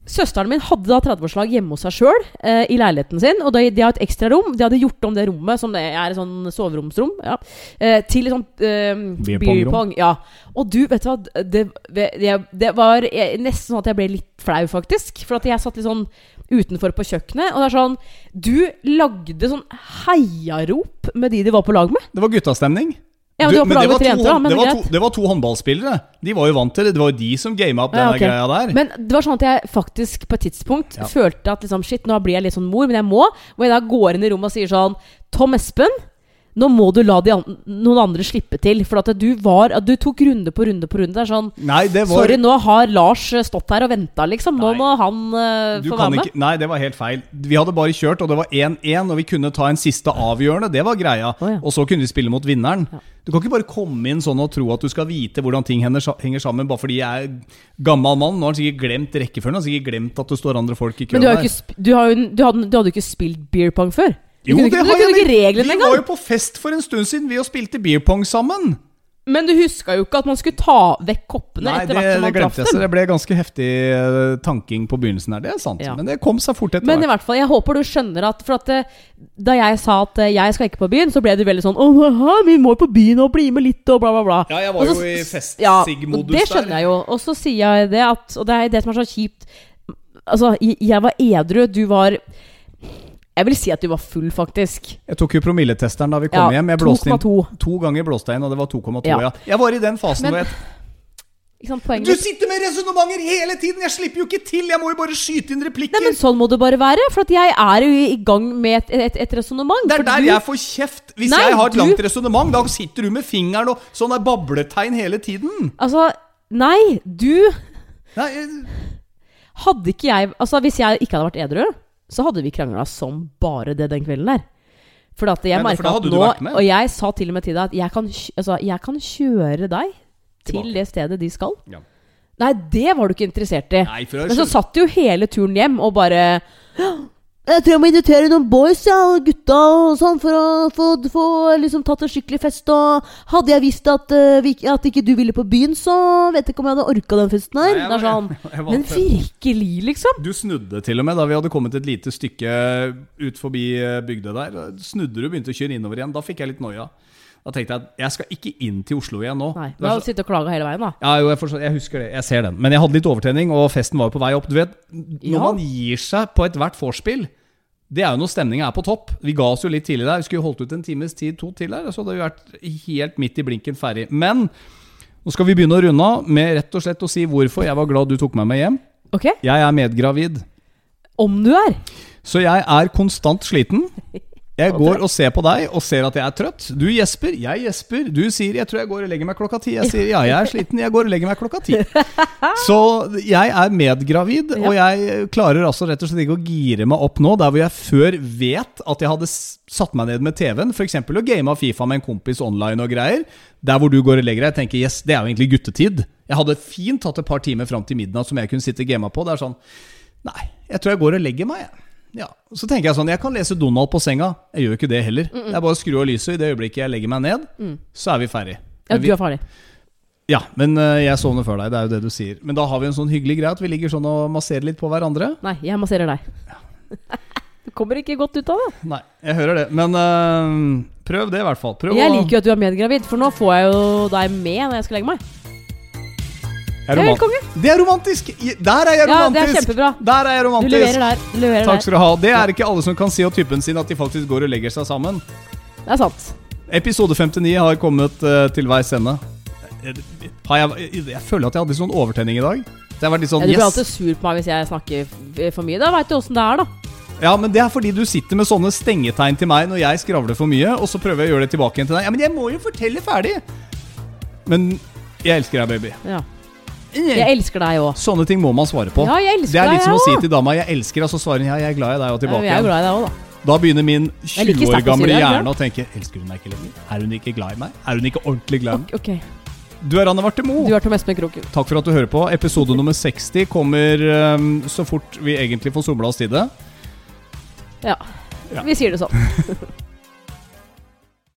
Søsteren min hadde da 30-årslag hjemme hos seg sjøl eh, i leiligheten sin. Og de, de, har et ekstra rom. De hadde gjort om det rommet, som det er et sånn soveromsrom, ja, eh, til et sånt eh, beer. Ja. Og du, vet du hva det, det, det var nesten sånn at jeg ble litt flau, faktisk. For at jeg satt litt sånn utenfor på kjøkkenet. Og det er sånn Du lagde sånn heiarop med de de var på lag med.
Det var guttastemning.
Ja, men, du, men det, var to, jenter,
det, var to, det, var to, håndballspillere. De var jo vant til det. Det var jo de som gama opp ja, okay. greia der.
Men det var sånn at jeg faktisk på et tidspunkt ja. følte at liksom, shit, nå blir jeg litt sånn mor, men jeg må. Og jeg da går inn i rommet og sier sånn Tom Espen, nå må du la an noen andre slippe til. For at du var Du tok runde på runde på runde. Det er sånn
nei, det var...
Sorry, nå har Lars eh, stått her og venta, liksom. Nå nei. må han uh, få være med.
Ikke... Nei, det var helt feil. Vi hadde bare kjørt, og det var 1-1, og vi kunne ta en siste avgjørende. Det var greia. Oh, ja. Og så kunne vi spille mot vinneren. Ja. Du kan ikke bare komme inn sånn og tro at du skal vite hvordan ting henger sammen bare fordi jeg er gammel mann. Nå har han sikkert glemt rekkefølgen. Han har sikkert glemt at det står andre folk i køen.
Men du, har jo, du, hadde, du hadde jo ikke spilt beer pong før?
Jo, det har jeg. Vi var jo på fest for en stund siden, vi og spilte beer pong sammen.
Men du huska jo ikke at man skulle ta vekk koppene Nei, etter hvert som man traff dem?
Så det ble ganske heftig uh, tanking på begynnelsen her, det er sant. Ja. Men det kom seg fort etter
hvert. Men i hvert fall, jeg håper du skjønner at For at uh, da jeg sa at uh, jeg skal ikke på byen, så ble du veldig sånn Å, vi må på byen og bli med litt, og bla, bla, bla.
Ja, jeg var Også, jo i fest-sigg-modus
ja, det skjønner jeg jo. Og så sier jeg det at Og det er det som er så kjipt Altså, jeg var edru, du var jeg vil si at du var full, faktisk.
Jeg tok jo promilletesteren da vi kom ja, hjem. Jeg blåste inn to ganger blåste inn, og det var 2,2. Ja. ja. Jeg var i den fasen Men, hvor jeg Du sitter med resonnementer hele tiden! Jeg slipper jo ikke til! Jeg må jo bare skyte inn replikker!
Nei, men Sånn må det bare være. For jeg er jo i gang med et, et, et resonnement.
Det er der du... jeg får kjeft! Hvis Nei, jeg har et du... langt resonnement, da sitter du med fingeren og sånne babletegn hele tiden.
Altså Nei, du Nei, jeg... Hadde ikke jeg Altså, hvis jeg ikke hadde vært edru så hadde vi krangla som bare det den kvelden der. For at jeg merka at nå Og jeg sa til og med til deg at jeg kan, altså, jeg kan kjøre deg til det stedet de skal. Ja. Nei, det var du ikke interessert i. Nei, Men så satt du jo hele turen hjem og bare jeg tror jeg må invitere noen boys ja, gutta og sånn for å få liksom, tatt en skikkelig fest. Og hadde jeg visst at, uh, vi, at, ikke du ville på byen, så vet jeg ikke om jeg hadde orka den festen her. Nei, var, sånn, jeg, jeg men virkelig, liksom.
Du snudde til og med da vi hadde kommet et lite stykke ut forbi eh, bygda der. Snudde du og begynte å kjøre innover igjen. Da fikk jeg litt noia. Da tenkte jeg at jeg skal ikke inn til Oslo igjen nå.
Nei, Du har jo sittet og klaga hele veien, da.
Ja, jo, jeg, forstår, jeg, husker det. Jeg ser den. Men jeg hadde litt overtenning, og festen var jo på vei opp. Du vet, Når ja. man gir seg på ethvert vorspiel det er jo når stemninga er på topp. Vi ga oss jo litt tidlig der. Vi skulle holdt ut en times tid, to til der. Så hadde vi vært helt midt i blinken ferdig. Men nå skal vi begynne å runde av med rett og slett å si hvorfor jeg var glad du tok meg med hjem.
Ok
Jeg er medgravid.
Om du er?
Så jeg er konstant sliten. Jeg går og ser på deg og ser at jeg er trøtt. Du gjesper, jeg gjesper. Du sier 'jeg tror jeg går og legger meg klokka ti'. Jeg sier 'ja, jeg er sliten, jeg går og legger meg klokka ti'. Så jeg er medgravid, og jeg klarer altså rett og slett ikke å gire meg opp nå, der hvor jeg før vet at jeg hadde satt meg ned med TV-en, f.eks. game Fifa med en kompis online og greier. Der hvor du går og legger deg, tenker 'yes, det er jo egentlig guttetid'. Jeg hadde fint tatt et par timer fram til midnatt som jeg kunne sitte og game på. Det er sånn Nei, jeg tror jeg går og legger meg, jeg. Ja, Så tenker jeg sånn, jeg kan lese Donald på senga. Jeg gjør ikke det heller. Mm -mm. Det er bare å skru av lyset. I det øyeblikket jeg legger meg ned, mm. så er vi ferdig.
Ja, du er ferdig.
Ja, men uh, jeg sovner før deg. Det er jo det du sier. Men da har vi en sånn hyggelig greie at vi ligger sånn og masserer litt på hverandre.
Nei, jeg masserer deg. Ja. du kommer ikke godt ut av det.
Nei, jeg hører det. Men uh, prøv det, i hvert fall. Prøv
jeg liker jo at du er medgravid, for nå får jeg jo deg med når jeg skal legge meg.
Er det er helt konge. Det er romantisk! Der er jeg romantisk! Ja, det er kjempebra. Der er jeg romantisk.
Du leverer der. Du leverer
Takk skal du ha. Det er ikke alle som kan si av typen sin at de faktisk går og legger seg sammen.
Det er sant.
Episode 59 har kommet uh, til veis ende. Jeg, jeg, føler at jeg hadde sånn overtenning i dag.
Så jeg litt sånn, ja, du blir alltid sur på meg hvis jeg snakker for mye. Da veit du åssen det er, da.
Ja, men det er fordi du sitter med sånne stengetegn til meg når jeg skravler for mye, og så prøver jeg å gjøre det tilbake igjen til deg. Ja, men jeg må jo fortelle ferdig! Men jeg elsker deg, baby.
Ja. Jeg elsker deg òg.
Sånne ting må man svare på.
Ja, jeg elsker
det er litt
som
å si til dama 'jeg elsker', og så svarer hun 'ja, jeg er glad i deg', og tilbake
ja, jeg er glad i deg også, da.
Da begynner min 20 år gamle hjerne å tenke 'elsker hun meg ikke lenger'? Er hun ikke glad i meg? Er hun ikke ordentlig glad i meg?
Okay.
Du er Anne Varte Moe.
Du er Tom Espen Kroken.
Takk for at du hører på. Episode nummer 60 kommer um, så fort vi egentlig får somla oss til det.
Ja. ja. Vi sier det sånn.